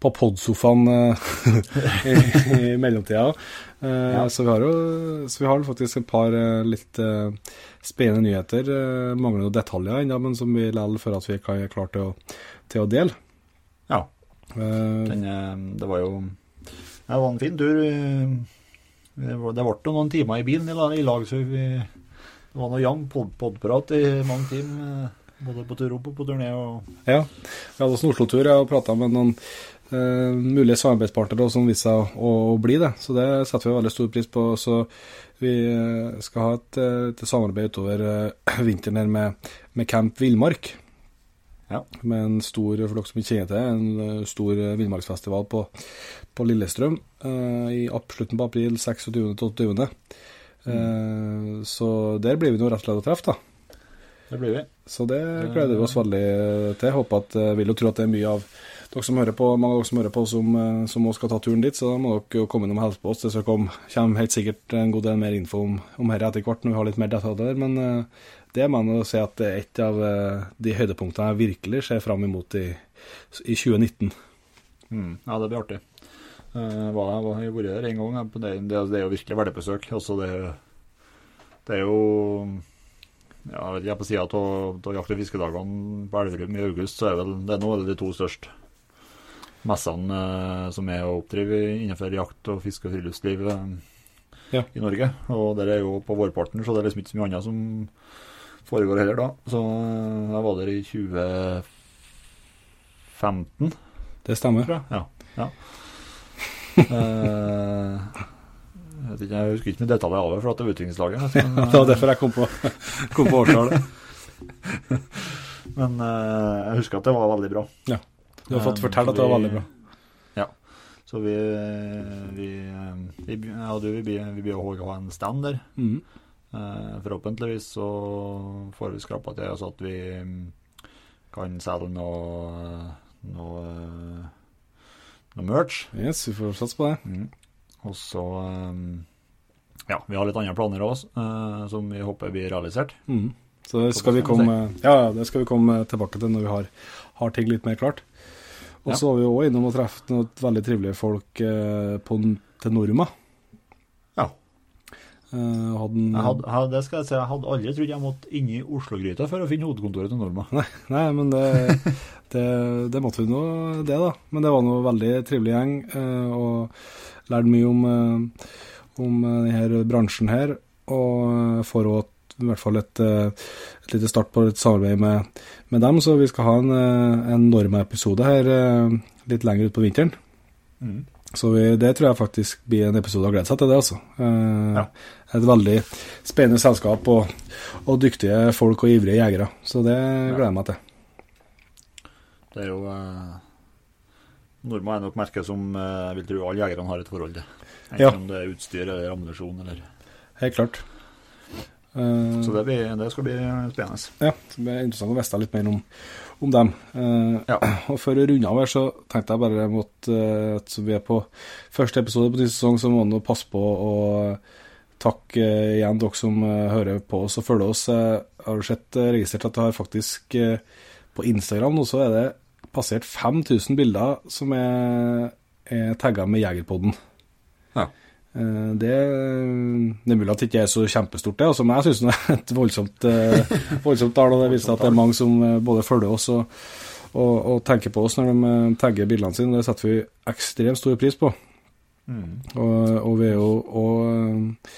på podsofaen uh, [laughs] i, i, mellomtida. Ja. så, vi har jo, så vi har faktisk et par litt spennende nyheter. mangler noen detaljer ennå, men som vi likevel føler at vi ikke er klare til til å dele. Ja. Den, det var jo Det var en fin tur. Det ble noen timer i bilen i lag, så vi det var noe jevn podprat i mange timer, både på tur opp og på turné. Og... Ja, vi hadde også en Oslo-tur og prata med noen uh, mulige samarbeidspartnere som viste seg å, å, bli det. Så det setter vi veldig stor pris på. Så vi eh, skal ha et, et samarbeid utover uh, [clears throat] vinteren her med, med Camp Villmark. Ja. Med en stor, for dere som ikke kjenner til, en stor villmarksfestival på, på Lillestrøm uh, i slutten på april, 26.-28. Mm. Så der blir vi nå rett og slett å treffe, da. Det blir vi. Så det gleder vi oss veldig til. Håper at, jeg vil jo tro at det er mye av dere som hører på, mange av dere som hører på, som, eh, som også skal ta turen dit. Så da må dere jo komme innom og hilse på oss. Det kommer helt sikkert en god del mer info om, om dette etter hvert når vi har litt mer detaljer. Men det mener jeg si at det er et av de høydepunktene jeg virkelig ser fram imot i, i 2019. Mm, ja, det blir artig. Uh, var, jeg har vært der en gang. Det, det, det er jo virkelig verdig besøk. Altså det, det, er jo ja, jeg vet ikke, På sida av jakt- og fiskedagene på Elverum i august, så er vel, det er nå de to største messene eh, som er å oppdrive innenfor jakt og fiske og friluftsliv eh, ja. i Norge. Og der er jo på vårparten, så det er liksom ikke så mye annet som foregår heller da. Så jeg var der i 2015. Det stemmer. Ja. ja. Uh, jeg, ikke, jeg, husker ikke med detaljer av det, for at det er utviklingslaget. [laughs] Det var derfor jeg kom på, kom på årstallet. [laughs] men uh, jeg husker at det var veldig bra. Ja, Du har fått fortelle at det var veldig bra. Ja. Så vi Vi, vi, ja, du, vi, vi, å ha en stand der. Mm. Forhåpentligvis så får vi skrapa til så at vi kan selge noe, noe noe merch. Yes, vi får satse på det. Mm. Og så um, Ja, vi har litt andre planer òg, uh, eh, som vi håper blir realisert. Mm. Så det skal, vi komme, ja, det skal vi komme tilbake til når vi har, har ting litt mer klart. Og så var vi òg innom og traff noen veldig trivelige folk eh, på, til Norma. Eh, hadde had, hadde, det skal jeg si, jeg hadde aldri trodd jeg måtte inn i Oslo-gryta for å finne hovedkontoret til Norma. Nei, nei, men det, [laughs] det, det måtte vi nå, det, da. Men det var noe veldig trivelig gjeng, eh, og lærte mye om, eh, om denne bransjen her. Og får òg i hvert fall et, et lite start på et samarbeid med, med dem, så vi skal ha en, en Norma-episode her litt lenger utpå vinteren. Mm. Så vi, det tror jeg faktisk blir en episode å glede seg til, det, altså. Eh, Ja. Et veldig spennende selskap og, og dyktige folk og ivrige jegere. Så det gleder jeg meg til. Det er jo eh, Norma er nok merket som eh, vil tro alle jegerne har et forhold til. Enten Ja. om det er utstyr eller ammunisjon eller Helt klart. Eh, Så det, blir, det skal bli spennende. Ja, det blir interessant å vite litt mer om, om dem. Uh, Ja. [clears throat] Og for å runde av her, så tenkte jeg bare at uh, at vi er på første episode på ny sesong, så må du passe på å takke uh, igjen dere som eh, hører på oss og følger oss. Jeg har sett eh, registrert at det har faktisk eh, på Instagram nå så er det passert 5000 bilder som er, er tagga med Jegerpodden. Ja. Eh, Det, det er mulig at det ikke er så kjempestort, det, altså, men jeg syns det er et voldsomt, eh, voldsomt tall. Og det viser at det er mange som eh, både følger oss og, og, og tenker på oss når de tagger bildene sine. Det setter vi ekstremt stor pris på. Mm. Og, og vi er jo og,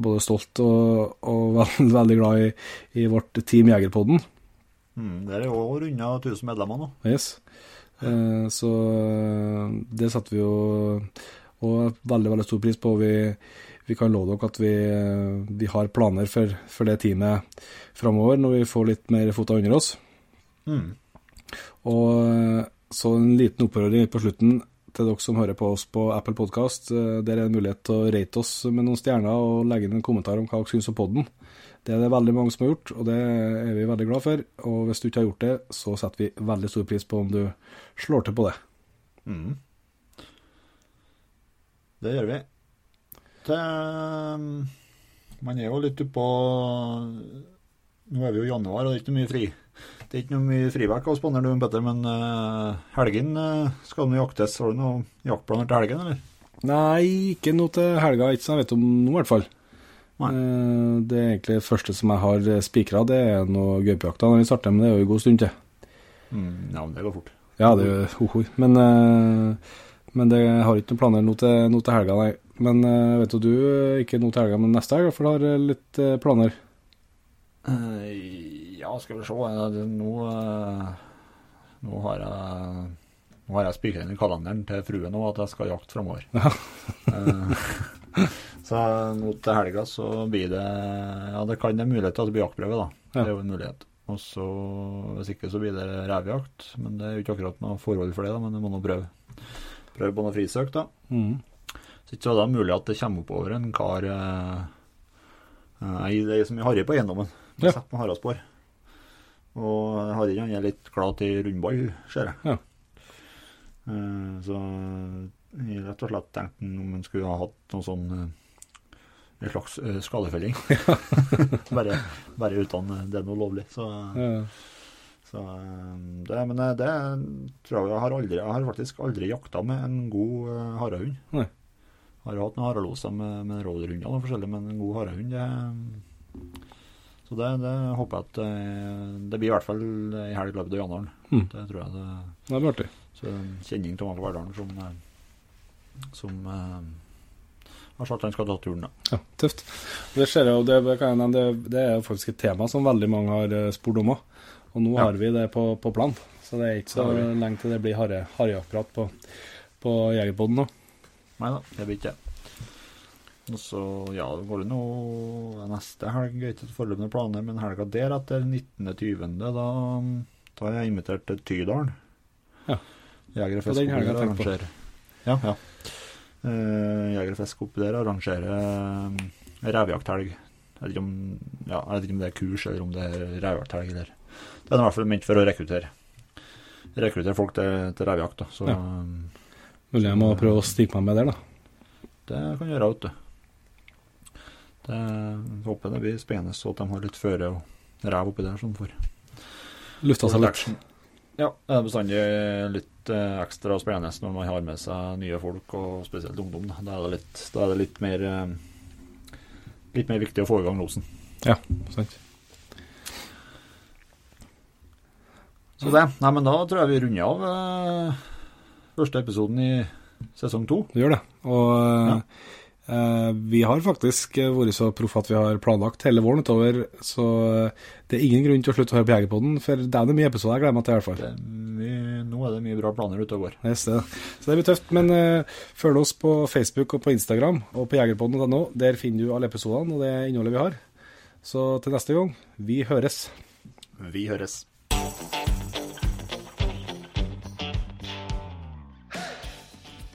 både stolt og, [laughs] veld, veldig glad i, i vårt Team Jegerpodden. Mm, det er jo runda 1000 medlemmer nå. Yes. Så det setter vi jo og veldig veldig stor pris på. Vi, vi kan love dere at vi, eh, vi har planer for, for det teamet framover, når vi får litt mer fota under oss. Mm. Og eh, så en liten opprøring på slutten til dere som hører på oss på Apple Podcast. Der er det en mulighet til å rate oss med noen stjerner og legge inn en kommentar om hva dere syns om podden. Det er det veldig mange som har gjort, og det er vi veldig glad for. Og hvis du ikke har gjort det, så setter vi veldig stor pris på om du slår til på det. Mm. Det gjør vi. Det um, Man er jo litt oppå Nå er vi jo i januar, og det er ikke mye fri. Det er ikke noe mye frivekk av spandere du, Petter, men uh, helgen uh, skal nå jaktes. Har du noen jaktplaner til helgen, eller? Nei, ikke noe til helga, ikke som jeg vet om nå, i hvert fall. Eh, Det er egentlig det første som jeg har spikra, det er noe gaupejakta når vi starter, men det er jo en god stund til. Mm, ja, men det går fort. Ja, det er jo ho-ho. Men, men det har ikke noen planer noe til, noe til helga, nei. Men eh, vet du, du eh, ikke noe til helga, men neste helg, du har eh, litt planer. Ja, skal vi se. Nå, nå har jeg Nå har jeg spikra inn i kalenderen til fruen nå at jeg skal jakte framover. [laughs] så nå til helga så blir det Ja, det kan er mulighet til at det blir jaktprøve, da. Det er jo en mulighet. Og så, hvis ikke, så blir det revejakt. Men det er jo ikke akkurat noe forhold for det, da, men det må nå prøve. Prøve på noe frisøk, da. Mm. Så ikke så er det mulig at det kommer oppover en kar eh, eh, Det er som i Harry på eiendommen. Ja. Sett med haraspor. Og Harry han er litt glad til rundball, ser jeg. Ja. Eh, så jeg rett og slett tenkte om han skulle ha hatt noe sånn en slags skadefelling. [laughs] bare, bare uten det er noe lovlig. Så, Ja. Så eh, det, Men eh, det tror jeg jeg har aldri Jeg har faktisk aldri jakta med en god uh, harehund. Har hatt noen haraloser med, med rådyrhunder og forskjellig, men en god harehund det, Så det, det håper jeg at eh, det blir i hvert fall i helg i løpet av januar. Mm. Det tror jeg det Det blir artig. Så en kjenning til mange Verdalen som, eh, som eh, har sagt han skal ta turen, da. Ja, tøft. Det ser jeg jo, det, det, det er faktisk et tema som veldig mange har eh, spurt om òg. Og nå Ja. har vi det på, på plan. Så det er ikke så har lenge til det blir harre- harrejaktprat på, på Jegerpoden nå. Nei da, det blir ikke det. Og så, ja, det går det nå neste helg, ikke foreløpig noen planer, men helga der etter 19.20., da, da er jeg invitert til Tydalen. Ja. Jeger og Det er den fisk helga oppi der jeg tenkte på. arrangerer. Ja, ja. Uh, Jeger og fisk oppi der arrangerer uh, revejakthelg. Jeg vet, ikke om, ja, jeg vet ikke om det er kurs, eller om det er revejakthelg, eller Det er i hvert fall ment for å rekruttere. Rekruttere folk til, til revejakt. Så Ja. Mulig jeg må prøve å stikke meg med der, da. Det kan gjøre, vet du. Det håper det blir spennende, så at de har litt føre og rev oppi der som får Lufta seg litt. Ja, det er bestandig litt eh, ekstra spennende når man har med seg nye folk, og spesielt ungdom. Da, da, er, det litt, da er det litt mer eh, Litt mer viktig å få i gang losen. Ja, sant. Så det. Nei, men da tror jeg vi runder av eh, første episoden i sesong to. Vi gjør det. Og eh, vi har faktisk eh, vært så proffe at vi har planlagt hele våren utover, så eh, det er ingen grunn til å slutte å høre på Jegerpodden, for det er det mye episoder jeg gleder meg til, i hvert fall. Mye- nå er det mye bra planer ute og går. Yes, det. Så det blir tøft. Men uh, følg oss på Facebook og på Instagram og på jegerpodden.no. Der finner du alle episodene og det innholdet vi har. Så til neste gang, vi høres. Vi høres.